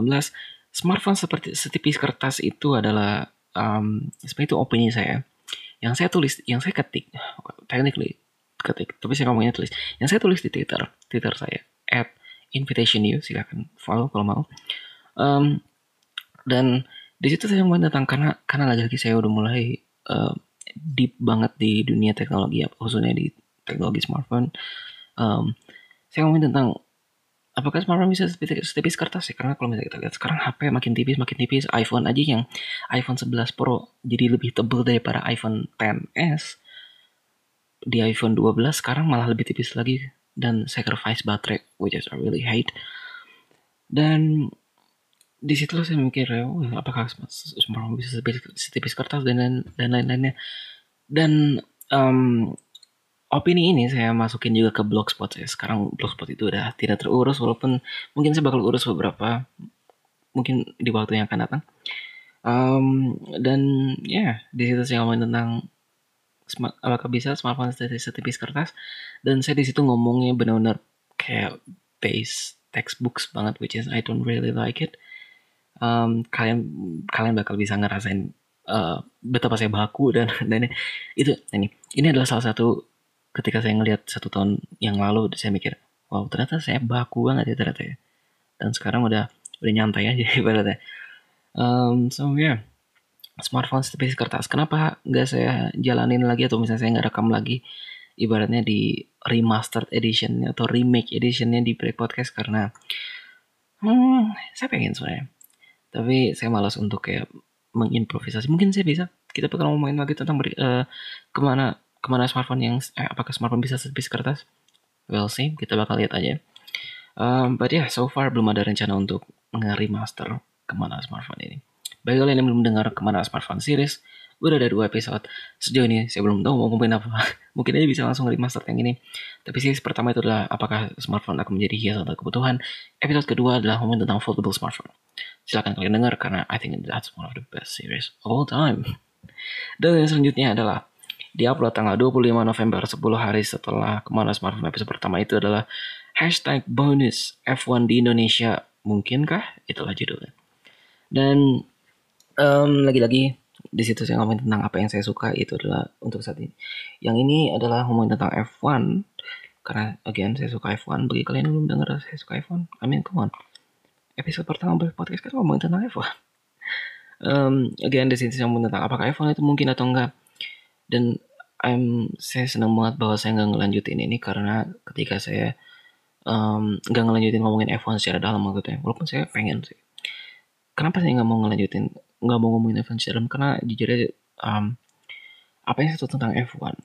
smartphone seperti setipis kertas itu adalah um, seperti itu opini saya. Yang saya tulis, yang saya ketik, technically ketik, tapi saya ngomongnya tulis. Yang saya tulis di Twitter, Twitter saya, at invitation you silahkan follow kalau mau um, dan di situ saya ngomongin tentang karena karena lagi-lagi saya udah mulai uh, deep banget di dunia teknologi ya khususnya di teknologi smartphone. Um, saya ngomongin tentang apakah smartphone bisa setipis kertas sih? Karena kalau misalnya kita lihat sekarang HP makin tipis makin tipis iPhone aja yang iPhone 11 Pro jadi lebih tebal daripada iPhone 10s di iPhone 12 sekarang malah lebih tipis lagi dan sacrifice baterai which is I really hate. Dan di situ saya mikir oh, apakah smartphone bisa setipis kertas dan dan lain-lainnya? Dan um, opini ini saya masukin juga ke blogspot saya. Sekarang blogspot itu udah tidak terurus walaupun mungkin saya bakal urus beberapa mungkin di waktu yang akan datang. Um, dan ya yeah, di situ saya ngomongin tentang apakah bisa smartphone setipis kertas. Dan saya di situ ngomongnya benar-benar kayak base textbooks banget which is I don't really like it um, kalian kalian bakal bisa ngerasain uh, betapa saya baku dan <laughs> dan itu ini. Ini adalah salah satu ketika saya ngelihat satu tahun yang lalu saya mikir wow ternyata saya baku banget ya ternyata ya. Dan sekarang udah udah nyantai aja <laughs> ibaratnya. Um, so yeah. Smartphone setipis kertas. Kenapa nggak saya jalanin lagi atau misalnya saya nggak rekam lagi ibaratnya di remastered edition atau remake editionnya di Break Podcast? Karena hmm, saya pengen sebenarnya. Tapi saya malas untuk kayak mengimprovisasi. Mungkin saya bisa. Kita bakal ngomongin lagi tentang uh, ke mana ke mana smartphone yang eh, apakah smartphone bisa setipis kertas? Well sih, kita bakal lihat aja. Um, but yeah, so far belum ada rencana untuk nge-remaster ke mana smartphone ini. Bagi kalian yang belum dengar ke mana smartphone series, udah ada dua episode. Sejauh ini saya belum tahu mau ngomongin apa. <laughs> Mungkin aja bisa langsung remaster yang ini. Tapi series pertama itu adalah apakah smartphone akan menjadi hias atau kebutuhan. Episode kedua adalah ngomongin tentang foldable smartphone. Silahkan kalian dengar karena I think that's one of the best series of all time. Dan yang selanjutnya adalah diupload tanggal 25 November 10 hari setelah ke mana smartphone episode pertama itu adalah hashtag bonus F1 di Indonesia. Mungkinkah? Itulah judulnya. Dan um, lagi-lagi di situ saya ngomongin tentang apa yang saya suka itu adalah untuk saat ini. Yang ini adalah ngomongin tentang F1 karena again saya suka F1 bagi kalian yang belum dengar saya suka F1 I mean come on episode pertama podcast kan ngomongin tentang F1 um, again di sini saya ngomongin tentang apakah F1 itu mungkin atau enggak. Dan I'm saya senang banget bahwa saya nggak ngelanjutin ini karena ketika saya um, nggak ngelanjutin ngomongin F1 secara dalam maksudnya. Walaupun saya pengen sih. Kenapa saya nggak mau ngelanjutin nggak mau ngomongin F1 dalam? Karena jujur aja um, apa yang saya tahu tentang F1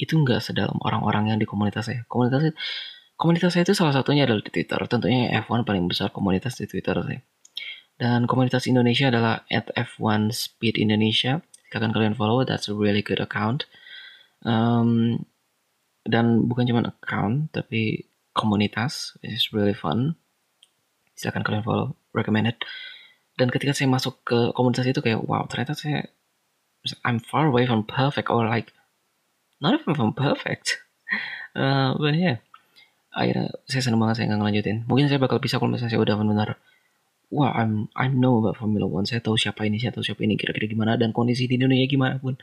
itu nggak sedalam orang-orang yang di komunitas saya. Komunitas komunitas saya itu salah satunya adalah di Twitter. Tentunya F1 paling besar komunitas di Twitter saya. Dan komunitas Indonesia adalah at F1 Speed Indonesia. Silahkan kalian follow, that's a really good account. Um, dan bukan cuma account, tapi komunitas, is really fun. Silahkan kalian follow, recommended. Dan ketika saya masuk ke komunitas itu kayak, wow, ternyata saya I'm far away from perfect or like not even from perfect. Uh, <laughs> but yeah, akhirnya saya seneng banget saya nggak ngelanjutin. Mungkin saya bakal bisa kalau misalnya saya udah benar wah I'm I know about Formula One. Saya tahu siapa ini, saya tahu siapa ini kira-kira gimana dan kondisi di Indonesia gimana pun.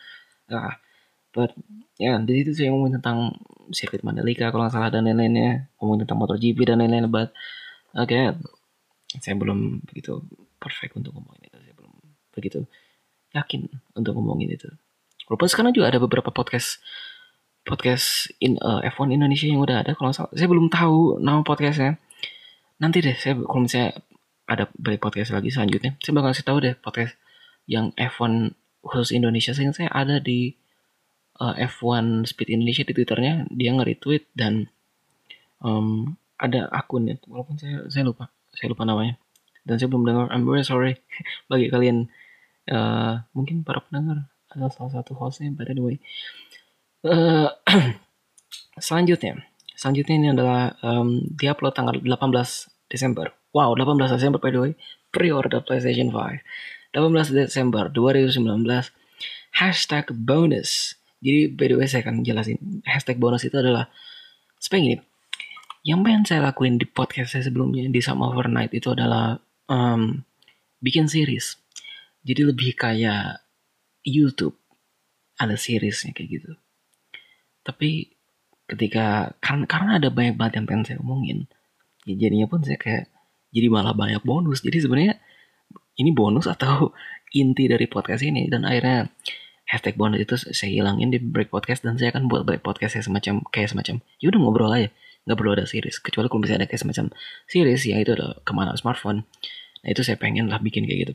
Ah, but ya yeah, di situ saya ngomongin tentang sirkuit Mandalika kalau nggak salah dan lain-lainnya, ngomongin tentang MotoGP dan lain-lain. But okay, saya belum begitu perfect untuk ngomongin itu. Saya belum begitu yakin untuk ngomongin itu. Walaupun sekarang juga ada beberapa podcast podcast in uh, eh, F1 Indonesia yang udah ada kalau. Saya belum tahu nama podcastnya. Nanti deh saya kalau misalnya ada beli podcast lagi selanjutnya, saya bakal kasih tahu deh podcast yang F1 khusus Indonesia. Saya saya ada di uh, eh, F1 Speed Indonesia di twitternya dia nge-retweet dan um, ada akunnya walaupun saya saya lupa saya lupa namanya dan saya belum dengar I'm very sorry <laughs> bagi kalian uh, mungkin para pendengar adalah salah satu hostnya by the way uh, <clears throat> selanjutnya. Selanjutnya ini adalah um, diupload tanggal 18 Desember. Wow 18 Desember by the way. Pre-order PlayStation 5 18 Desember 2019 hashtag bonus. Jadi by the way saya akan jelasin. Hashtag bonus itu adalah seperti ini yang pengen saya lakuin di podcast saya sebelumnya di Some Overnight itu adalah um, bikin series. Jadi lebih kayak YouTube. Ada seriesnya kayak gitu. Tapi ketika karena karena ada banyak banget yang pengen saya omongin, ya jadinya pun saya kayak jadi malah banyak bonus. Jadi sebenarnya ini bonus atau <laughs> inti dari podcast ini. Dan akhirnya hashtag bonus itu saya hilangin di break podcast dan saya akan buat break podcast saya semacam kayak semacam ya udah ngobrol aja. Nggak perlu ada series. Kecuali kalau misalnya ada kayak semacam series ya itu ada ke mana smartphone. Nah itu saya pengen lah bikin kayak gitu.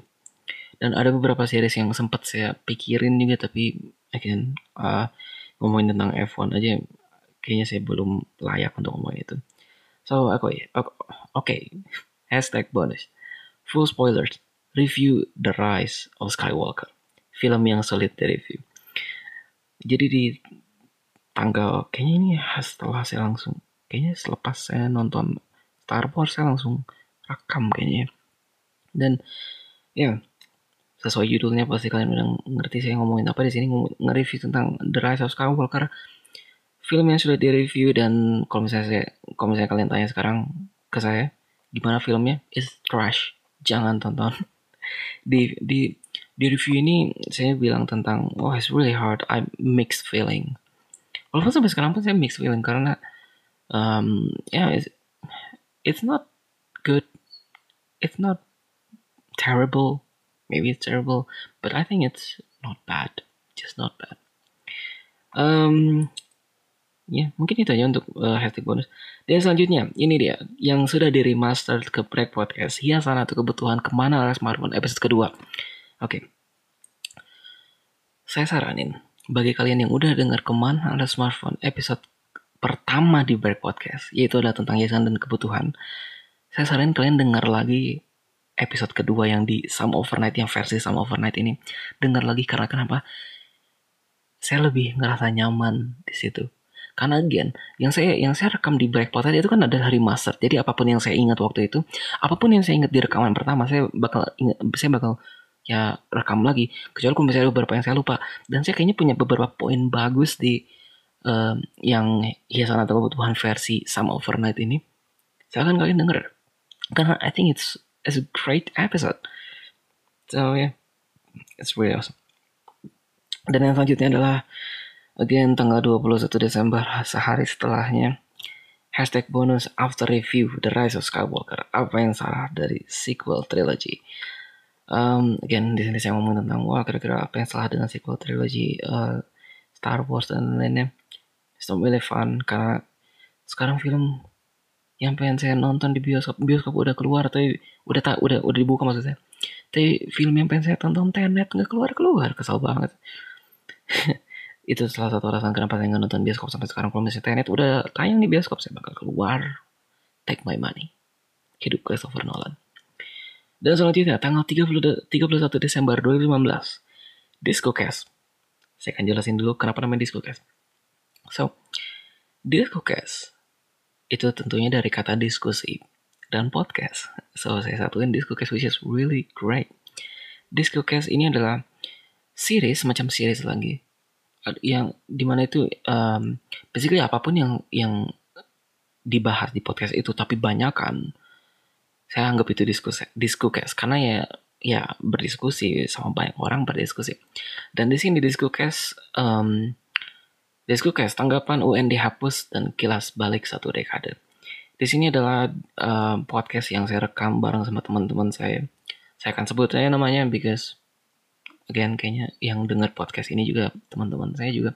Dan ada beberapa series yang sempat saya pikirin juga tapi again uh, ngomongin tentang F1 aja kayaknya saya belum layak untuk ngomongin itu. So okay, oke okay. hashtag bonus. Full spoilers. Review The Rise of Skywalker. Film yang sulit di review jadi di tanggal kayaknya ini setelah saya langsung kayaknya selepas saya nonton Star Wars saya langsung rekam kayaknya. Dan ya sesuai judulnya pasti kalian udah ngerti saya ngomongin apa. Di sini nge-review tentang The Rise of Skywalker film yang sudah direview dan kalau misalnya saya, kalau misalnya kalian tanya sekarang ke saya gimana filmnya? It's trash. Jangan tonton. <laughs> Di di di review ini saya bilang tentang oh it's really hard. I mixed feeling. Walaupun sampai sekarang pun saya mixed feeling karena um, yeah it's, it's not good. It's not terrible maybe it's terrible but I think it's not bad. Just not bad. Um ya yeah, mungkin itu aja untuk uh, hashtag bonus. Dan selanjutnya ini dia yang sudah di remaster ke break podcast. Hiasan atau kebutuhan ke mana arah smartphone episode kedua. Oke. Okay. saya saranin bagi kalian yang udah dengar ke mana arah smartphone episode pertama di break podcast yaitu adalah tentang hiasan dan kebutuhan saya saranin kalian dengar lagi episode kedua yang di Some Overnight yang versi Some Overnight ini. Dengar lagi karena kenapa? Saya lebih ngerasa nyaman di situ. Karena again yang saya yang saya rekam di Breakpoint tadi itu kan ada hari master jadi apa pun yang saya ingat waktu itu apa pun yang saya ingat di rekaman pertama saya bakal ingat saya bakal ya rekam lagi. Kecuali kalau misalnya beberapa yang saya lupa. Dan saya kayaknya punya beberapa poin bagus di um, yang hiasan atau kebutuhan versi Some Overnight ini. Saya akan kalian denger. Karena I think it's it's a great episode. So yeah, it's really awesome. Dan yang selanjutnya adalah again tanggal 21 Desember sehari setelahnya hashtag bonus after review The Rise of Skywalker apa yang salah dari sequel trilogy um, again di sini saya ngomong tentang wah kira-kira apa yang salah dengan sequel trilogy uh, Star Wars dan lainnya it's not really fun karena sekarang film yang pengen saya nonton di bioskop bioskop udah keluar tapi udah tak udah udah dibuka maksud saya. Tapi film yang pengen saya tonton Tenet nggak keluar keluar kesal banget. <laughs> Itu salah satu alasan kenapa saya nggak nonton bioskop sampai sekarang. Kalau misalnya Tenet udah tayang di bioskop saya bakal keluar. Take my money. Hidup Christopher Nolan. Dan selanjutnya tanggal 30, 31 Desember 2015 Disco Cast. Saya akan jelasin dulu kenapa namanya Disco Cast. So Disco Cast itu tentunya dari kata diskusi dan podcast. So saya satuin Cast which is really great. Cast ini adalah series macam series lagi. Yang di mana itu um, basically apa pun yang yang dibahas di podcast itu tapi banyak kan saya anggap itu diskusi diskusi karena ya ya berdiskusi sama banyak orang berdiskusi. Dan di sini diskusi um, diskusi tanggapan UN dihapus dan kilas balik satu dekade. Di sini adalah uh, podcast yang saya rekam bareng sama teman-teman saya. Saya akan sebut saya namanya because again kayaknya yang dengar podcast ini juga teman-teman saya juga.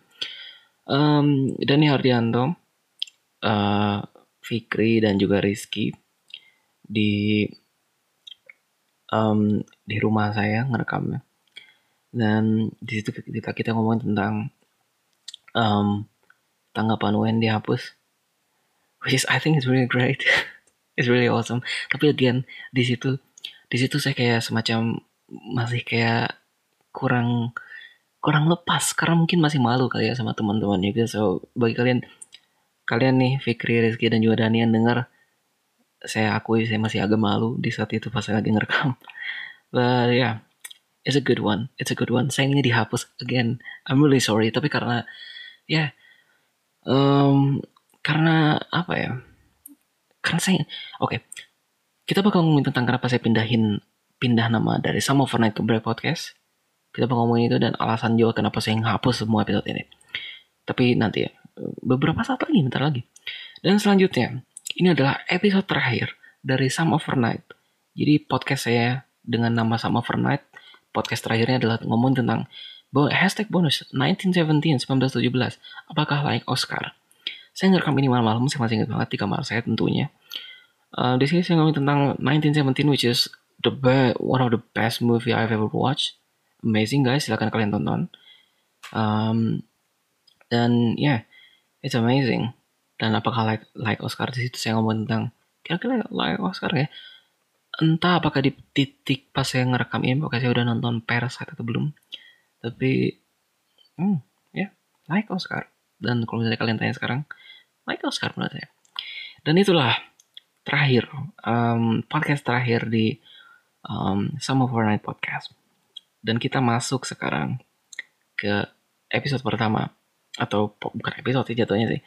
Um, Dani Hardianto uh, Fikri dan juga Rizky di um, di rumah saya ngerekamnya. Dan di situ kita kita ngomong tentang um, tanggapan UN dihapus. Which is I think it's really great. <laughs> It's really awesome. Tapi again di situ di situ saya kayak semacam masih kayak kurang kurang lepas. Karena mungkin masih malu kali ya sama teman-teman juga. So bagi kalian kalian nih Fikri Rizky dan juga Danian dengar saya akui saya masih agak malu di saat itu pas saya lagi ngerekam. <laughs> But yeah it's a good one. It's a good one. Sayangnya dihapus again. I'm really sorry. Tapi karena ya um, karena apa ya karena saya oke okay, kita bakal ngomongin tentang kenapa saya pindahin pindah nama dari Some Overnight ke Break Podcast kita bakal ngomongin itu dan alasan juga kenapa saya menghapus semua episode ini. Tapi nanti ya, beberapa saat lagi, bentar lagi. Dan selanjutnya, ini adalah episode terakhir dari Some Overnight. Jadi podcast saya dengan nama Some Overnight, podcast terakhirnya adalah ngomong tentang hashtag bonus 1917 1917 apakah like Oscar? Saya ngerekam ini malam-malam saya masih ingat banget di kamar saya tentunya. Uh, di sini saya ngomong tentang 1917 which is the best, one of the best movie I've ever watched. Amazing guys silahkan kalian tonton. Um, dan yeah, it's amazing. Dan apakah like like Oscar? Di situ saya ngomong tentang kira-kira like Oscar ya? Entah apakah di titik pas saya ngerekam ini apakah saya udah nonton Parasite atau belum tapi hmm ya like Oscar dan kalau misalnya kalian tanya sekarang like Oscar menurut saya dan itulah terakhir um, podcast terakhir di um, Some of Night Podcast dan kita masuk sekarang ke episode pertama atau bukan episode sih jatuhnya sih.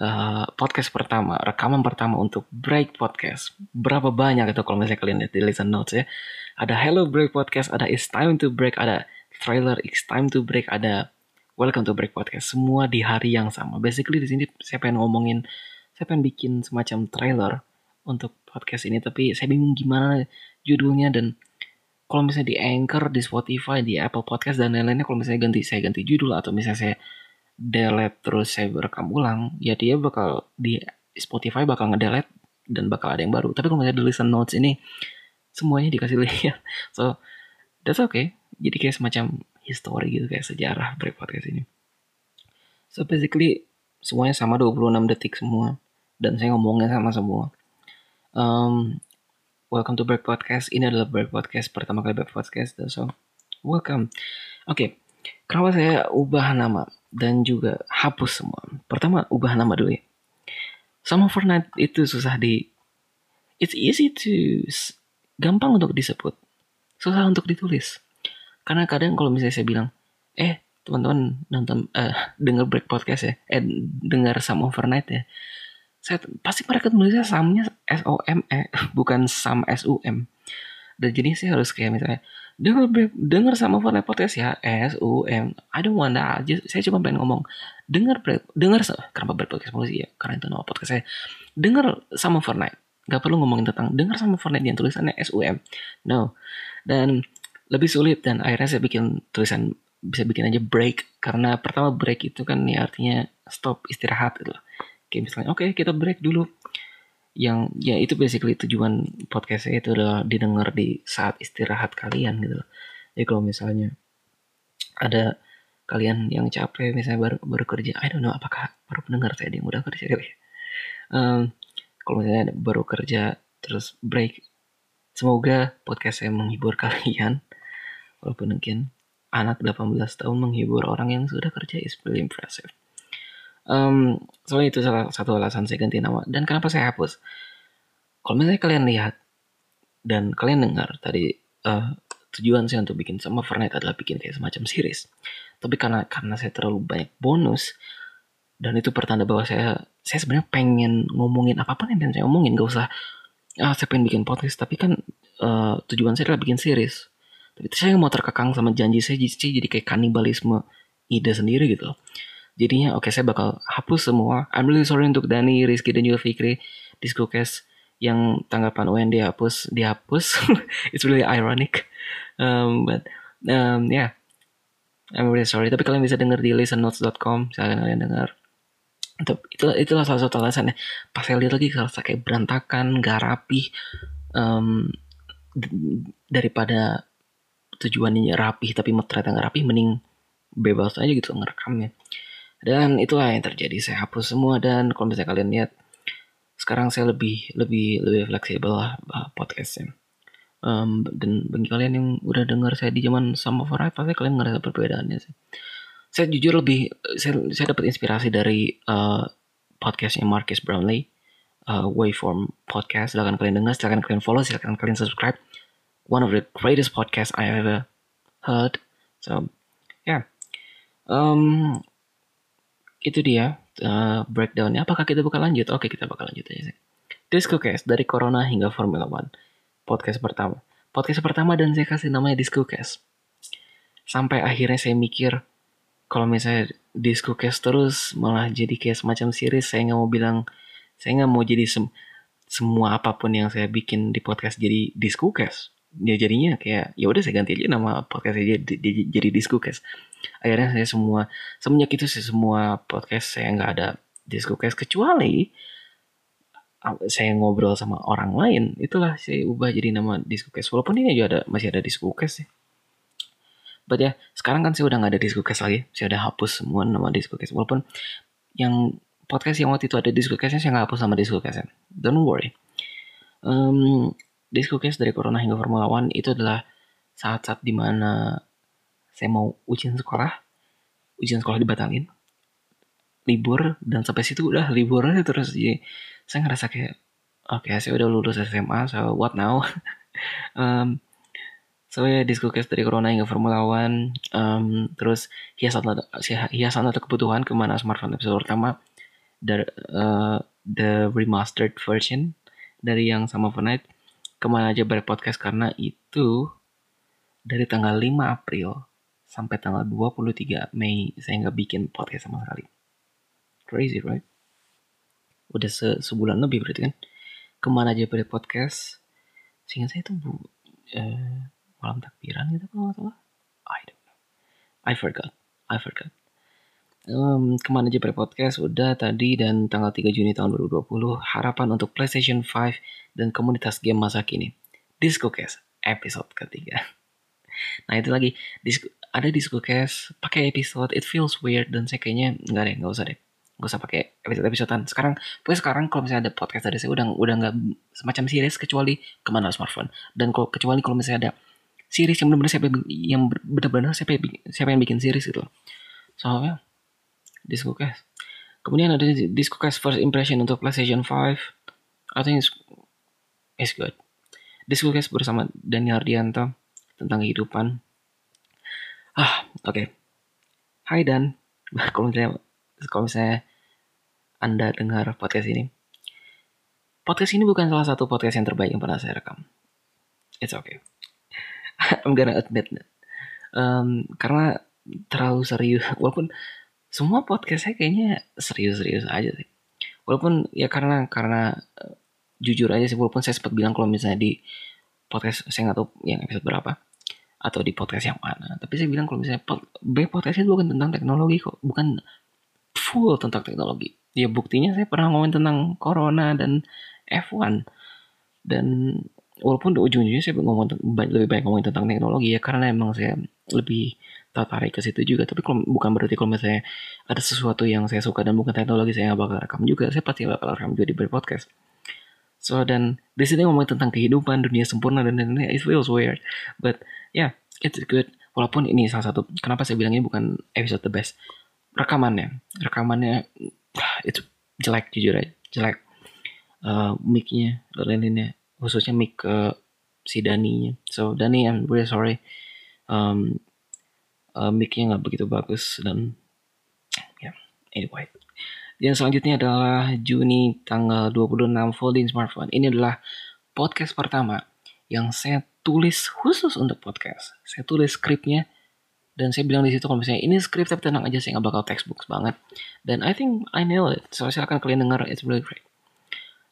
Uh, podcast pertama, rekaman pertama untuk Break Podcast. Berapa banyak itu kalau misalnya kalian lihat di listen notes ya. Ada Hello Break Podcast, ada It's Time to Break, ada trailer It's Time to Break, ada Welcome to Break Podcast. Semua di hari yang sama. Basically di sini saya pengen ngomongin, saya pengen bikin semacam trailer untuk podcast ini, tapi saya bingung gimana judulnya dan kalau misalnya di Anchor, di Spotify, di Apple Podcast dan lain-lainnya kalau misalnya ganti saya ganti judul atau misalnya saya delete terus saya rekam ulang, ya dia bakal di Spotify bakal ngedelete dan bakal ada yang baru. Tapi kalau misalnya di listen notes ini semuanya dikasih <laughs> lihat. So that's okay. Jadi kayak semacam history gitu kayak sejarah break podcast ini. So basically semuanya sama 26 detik semua dan saya ngomongnya sama semua. Um, welcome to Break Podcast. Ini adalah Break Podcast pertama kali Break Podcast. So, welcome. Oke, okay. kenapa saya ubah nama dan juga hapus semua? Pertama, ubah nama dulu ya. Sama Fortnite itu susah di... It's easy to... Gampang untuk disebut. Susah untuk ditulis. Karena kadang kalau misalnya saya bilang, eh teman-teman nonton, uh, <laughs> denger Break Podcast ya, eh dengar Some Overnight ya saya pasti mereka tulisnya samnya S O M E <laughs> bukan sam S U M. Dan jadi saya harus kayak misalnya denger denger sama Fortnite podcast ya S U M. I don't want that saya cuma pengen ngomong denger denger kenapa podcast polisi ya karena itu nama podcast saya. Denger sama Fortnite nggak perlu ngomongin tentang denger sama Fortnite yang tulisannya M. No. Dan lebih sulit dan akhirnya saya bikin tulisan bisa bikin aja break. Karena pertama break itu kan ya artinya stop istirahat gitu loh. Kayak misalnya oke okay, kita break dulu. Yang ya itu basically tujuan podcast saya itu adalah didengar di saat istirahat kalian gitu jadi kalau misalnya ada kalian yang capek misalnya baru baru kerja I don't know apakah baru pendengar saya yang udah kerja kali um, kalau misalnya baru kerja terus break semoga podcast saya menghibur <laughs> kalian walaupun mungkin anak 18 tahun menghibur orang yang sudah kerja is really impressive. Um, soalnya itu salah satu alasan saya ganti nama. Dan kenapa saya hapus? Kalau misalnya kalian lihat dan kalian dengar tadi uh, tujuan saya untuk bikin sama Fortnite adalah bikin kayak semacam series. Tapi karena karena saya terlalu banyak bonus dan itu pertanda bahwa saya saya sebenarnya pengen ngomongin apa pun yang pengen saya omongin, gak usah ah saya pengen bikin podcast. Tapi kan uh, tujuan saya adalah bikin series. Tapi saya mau terkekang sama janji saya jadi, jadi kayak kanibalisme ide sendiri gitu loh. Jadinya oke okay, saya bakal hapus semua. I'm really sorry untuk Dani, Rizky dan juga Fikri. Discocast yang tanggapan UN dihapus dihapus. <laughs> It's really ironic. Um, but um, yeah. I'm really sorry. Tapi kalian bisa denger di listennotes.com silahkan kalian dengar itu itulah salah satu alasannya. Pas saya lihat lagi kalau kayak berantakan gak rapi um, daripada tujuannya rapi tapi ternyata gak rapi mending bebas aja gitu ngerekamnya. Dan itulah yang terjadi saya hapus semua dan kalau misalnya kalian lihat sekarang saya lebih lebih lebih fleksibel lah uh, podcastnya. Um, dan bagi kalian yang udah dengar saya di zaman sama Forever pasti kalian ngerasa perbedaannya sih. Saya jujur lebih saya saya dapat inspirasi dari uh, podcastnya Marcus Brownlee uh, Waveform podcast. Silahkan kalian dengar silahkan kalian follow silahkan kalian subscribe one of the greatest podcast I ever heard so yeah um, itu dia uh, breakdownnya. Apakah kita bakal lanjut? Oke, kita bakal lanjut aja sih. Disco Cast dari Corona hingga Formula One. Podcast pertama. Podcast pertama dan saya kasih namanya Disco Cast. Sampai akhirnya saya mikir kalau misalnya Disco Cast terus malah jadi kayak semacam series. Saya nggak mau bilang, saya nggak mau jadi sem semua apa pun yang saya bikin di podcast jadi Disco Cast ya jadinya kayak ya udah saya ganti aja nama podcast aja jadi, jadi Discocast akhirnya saya semua semenjak itu saya semua podcast saya nggak ada Discocast kecuali saya ngobrol sama orang lain itulah saya ubah jadi nama Discocast walaupun ini juga ada masih ada Discocast sih. But ya sekarang kan saya udah nggak ada Discocast lagi. Saya udah hapus semua nama Discocast walaupun yang podcast yang waktu itu ada Discocastnya saya nggak hapus sama Discocast don't worry. Um, Disco Case dari Corona hingga Formula One itu adalah saat-saat di mana saya mau ujian sekolah, ujian sekolah dibatalin, libur dan sampai situ udah libur aja terus. Jadi saya ngerasa kayak oke okay, saya udah lulus SMA so what now? <laughs> Um, so ya yeah, disco case dari corona hingga formula one. Um, terus hiasan hiasan atau kebutuhan ke mana smartphone episode pertama dari uh, the remastered version dari yang sama Fortnite ke mana aja ber podcast karena itu dari tanggal 5 April sampai tanggal 23 Mei saya nggak bikin podcast sama sekali. Crazy, right? Udah se sebulan lebih berarti kan. Ke mana aja ber podcast. Sehingga saya itu bu, uh, malam takbiran gitu kalau nggak salah. I don't know. I forgot. I forgot. Um, ke mana aja ber podcast udah tadi dan tanggal 3 Juni tahun 2020 harapan untuk PlayStation 5 dan komunitas game masa kini. Discocast episode ketiga. <laughs> Nah itu lagi. Disco, ada Discocast pakai episode it feels weird dan saya kayaknya nggak deh nggak usah deh. Nggak usah pakai episode episodean sekarang pokoknya sekarang kalau misalnya ada podcast dari saya udah udah nggak semacam series kecuali ke mana smartphone. Dan kalau kecuali kalau misalnya ada series yang benar-benar siapa yang benar-benar siapa yang, siapa yang bikin series gitu. Soalnya Discocast kemudian ada Discocast first impression untuk PlayStation 5 I think it's is good. Diskusi bersama Daniel Ardianto tentang kehidupan. Ah, oke. Okay. Hai Dan, <laughs> kalau misalnya, kalau misalnya Anda dengar podcast ini, podcast ini bukan salah satu podcast yang terbaik yang pernah saya rekam. It's okay. <laughs> I'm gonna admit that. Um, karena terlalu serius, <laughs> walaupun semua podcast saya kayaknya serius-serius aja sih. Walaupun ya karena karena jujur aja sih walaupun saya sempat bilang kalau misalnya di podcast saya nggak tahu yang episode berapa atau di podcast yang mana tapi saya bilang kalau misalnya B podcast itu bukan tentang teknologi kok bukan full tentang teknologi ya buktinya saya pernah ngomongin tentang corona dan F1 dan walaupun ujung-ujungnya saya ngomong lebih banyak ngomongin tentang teknologi ya karena emang saya lebih tertarik ke situ juga. Tapi kalau bukan berarti kalau misalnya ada sesuatu yang saya suka dan bukan teknologi saya nggak bakal rekam juga. Saya pasti bakal rekam juga di podcast. So dan di sini ngomongin tentang kehidupan dunia sempurna dan lain-lain it feels weird. But yeah it's good. Walaupun ini salah satu kenapa saya bilang ini bukan episode the best. Rekamannya. Rekamannya itu jelek jujur aja. Jelek. Uh, mic-nya lain-lainnya khususnya mic ke si Dani-nya. So Dani I'm really sorry. Um, uh, mic-nya nggak begitu bagus dan ya yeah, anyway. Yang selanjutnya adalah Juni tanggal 26 folding smartphone. Ini adalah podcast pertama yang saya tulis khusus untuk podcast. Saya tulis skripnya dan saya bilang di situ kalau misalnya ini skrip tapi tenang aja saya nggak bakal textbooks banget. Dan I think I nail it. So silakan kalian dengar it's really great.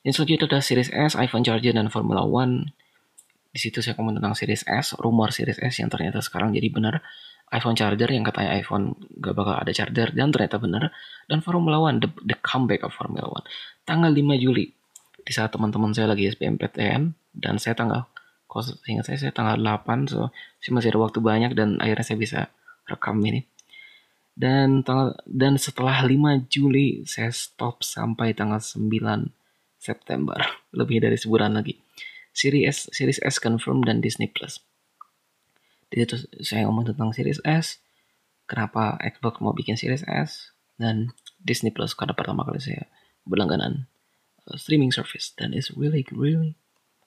Yang selanjutnya adalah Series S, iPhone Charger, dan Formula One. Di situ saya ngomong tentang Series S, rumor Series S yang ternyata sekarang jadi benar iPhone charger yang katanya iPhone gak bakal ada charger dan ternyata benar dan Formula One the, the comeback of Formula One. Tanggal 5 Juli di saat teman-teman saya lagi SBMPTN dan saya tanggal kalau ingat saya saya tanggal 8 so saya masih ada waktu banyak dan akhirnya saya bisa rekam ini. Dan tanggal dan setelah 5 Juli saya stop sampai tanggal 9 September <laughs> lebih dari sebulan lagi. Series S, Series S confirm dan Disney Plus di situ saya ngomong tentang Series S, kenapa Xbox mau bikin Series S, dan Disney Plus karena pertama kali saya berlangganan uh, streaming service dan it's really really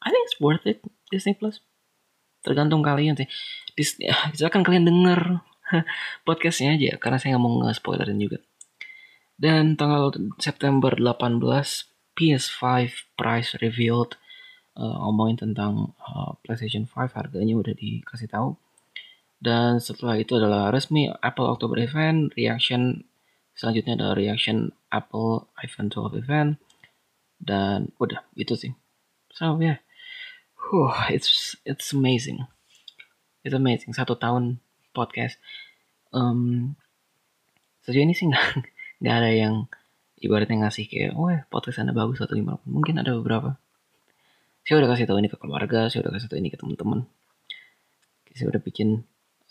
I think it's worth it Disney Plus. Tergantung kalian sih. Disney, <laughs> silakan kalian denger <laughs> podcastnya aja karena saya nggak mau nge-spoilerin juga. Dan tanggal September 18 PS5 price revealed uh, ngomongin tentang uh, PlayStation 5 harganya udah dikasih tahu dan setelah itu adalah resmi Apple October Event, reaction selanjutnya adalah reaction Apple iPhone 12 event dan udah itu sih. So yeah, huh, it's it's amazing, it's amazing satu tahun podcast. Um, sejauh ini sih nggak <laughs> nggak ada yang ibaratnya ngasih kayak, oh podcast anda bagus atau gimana. Mungkin ada beberapa. Saya udah kasih tahu ini ke keluarga, saya udah kasih tahu ini ke teman-teman. Saya udah bikin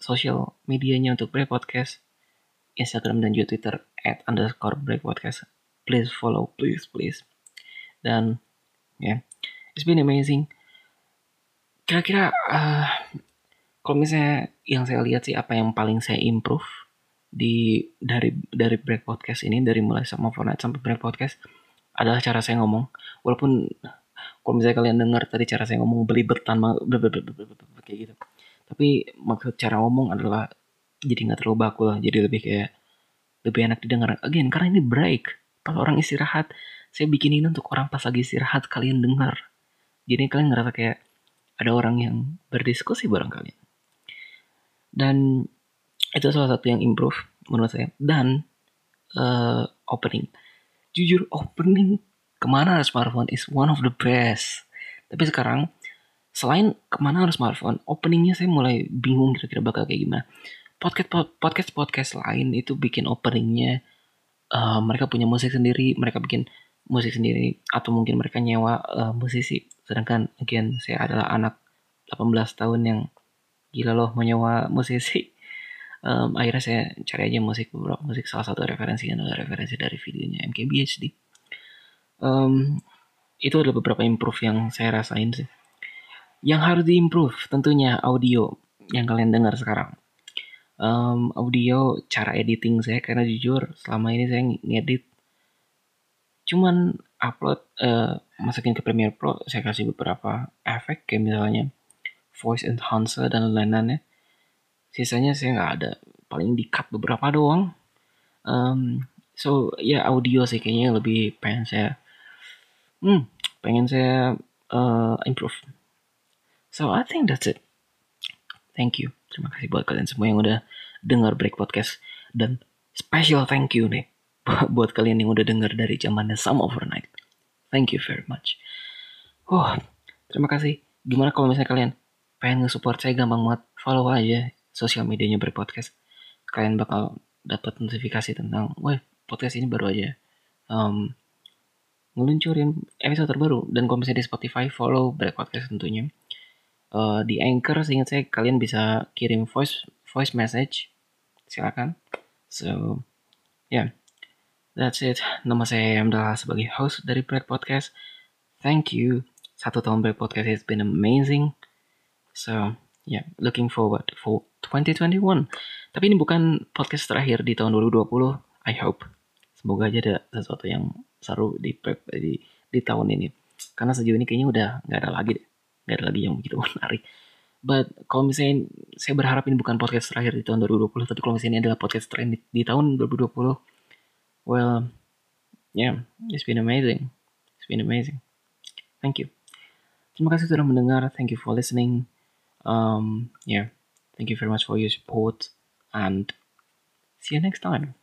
sosial medianya untuk Break Podcast, Instagram dan juga Twitter at underscore Break Podcast. Please follow, please, please. Dan ya, yeah, it's been amazing. Kira-kira uh, kalau misalnya yang saya lihat sih apa yang paling saya improve di dari dari break podcast ini dari mulai sama Fortnite sampai break podcast adalah cara saya ngomong walaupun kalau misalnya kalian dengar tadi cara saya ngomong belibetan kayak gitu tapi maksud cara ngomong adalah jadi nggak terlalu baku lah. Jadi lebih kayak lebih enak didengar. Again karena ini break. Pas orang istirahat saya bikin ini untuk orang pas lagi istirahat kalian dengar. Jadi kalian ngerasa kayak ada orang yang berdiskusi bareng kalian. Dan itu salah satu yang improve menurut saya. Dan uh, opening. Jujur opening ke mana smartphone is one of the best. Tapi sekarang selain ke mana harus smartphone openingnya saya mulai bingung kira-kira bakal kayak gimana. Podcast podcast podcast lain itu bikin openingnya uh, mereka punya musik sendiri mereka bikin musik sendiri atau mungkin mereka nyewa uh, musisi. Sedangkan again saya adalah anak 18 tahun yang gila loh menyewa <laughs> musisi. Um, akhirnya saya cari aja musik beberapa musik salah satu referensinya adalah referensi dari videonya MKBHD um, itu adalah beberapa improve yang saya rasain sih yang harus diimprove tentunya audio yang kalian dengar sekarang. Um, audio cara editing saya karena jujur selama ini saya ngedit. Cuman upload uh, masukin ke Premiere Pro saya kasih beberapa efek kayak misalnya voice enhancer dan lain-lainnya. Sisanya saya nggak ada paling di cut beberapa doang. Um, so ya audio sih kayaknya lebih pengen saya hmm pengen saya uh, improve So I think that's it. Thank you. Terima kasih buat kalian semua yang udah dengar Break Podcast. Dan special thank you nih <laughs> buat kalian yang udah dengar dari zamannya Some Overnight. Thank you very much. Oh, terima kasih. Gimana kalau misalnya kalian pengen nge-support saya gampang banget. Follow aja sosial medianya Break Podcast. Kalian bakal dapat notifikasi tentang, wah podcast ini baru aja um, ngeluncurin episode terbaru. Dan kalau misalnya di Spotify, follow Break Podcast tentunya uh, di Anchor seingat saya kalian bisa kirim voice voice message. Silakan. So yeah. That's it. Nama saya adalah sebagai host dari Bread Podcast. Thank you. Satu tahun Bread Podcast has been amazing. So yeah. Looking forward for 2021 tapi ini bukan podcast terakhir di tahun 2020 I hope. Semoga aja ada sesuatu yang seru di di, di tahun ini. Karena sejauh ini kayaknya udah nggak ada lagi deh ada lagi yang begitu <laughs> menarik. But kalau misalnya saya berharap ini bukan podcast terakhir di tahun 2020 tapi kalau misalnya ini adalah podcast terakhir di, di tahun 2020 well yeah it's been amazing. It's been amazing. Thank you. Terima kasih sudah mendengar. Thank you for listening. Um yeah. Thank you very much for your support. And see you next time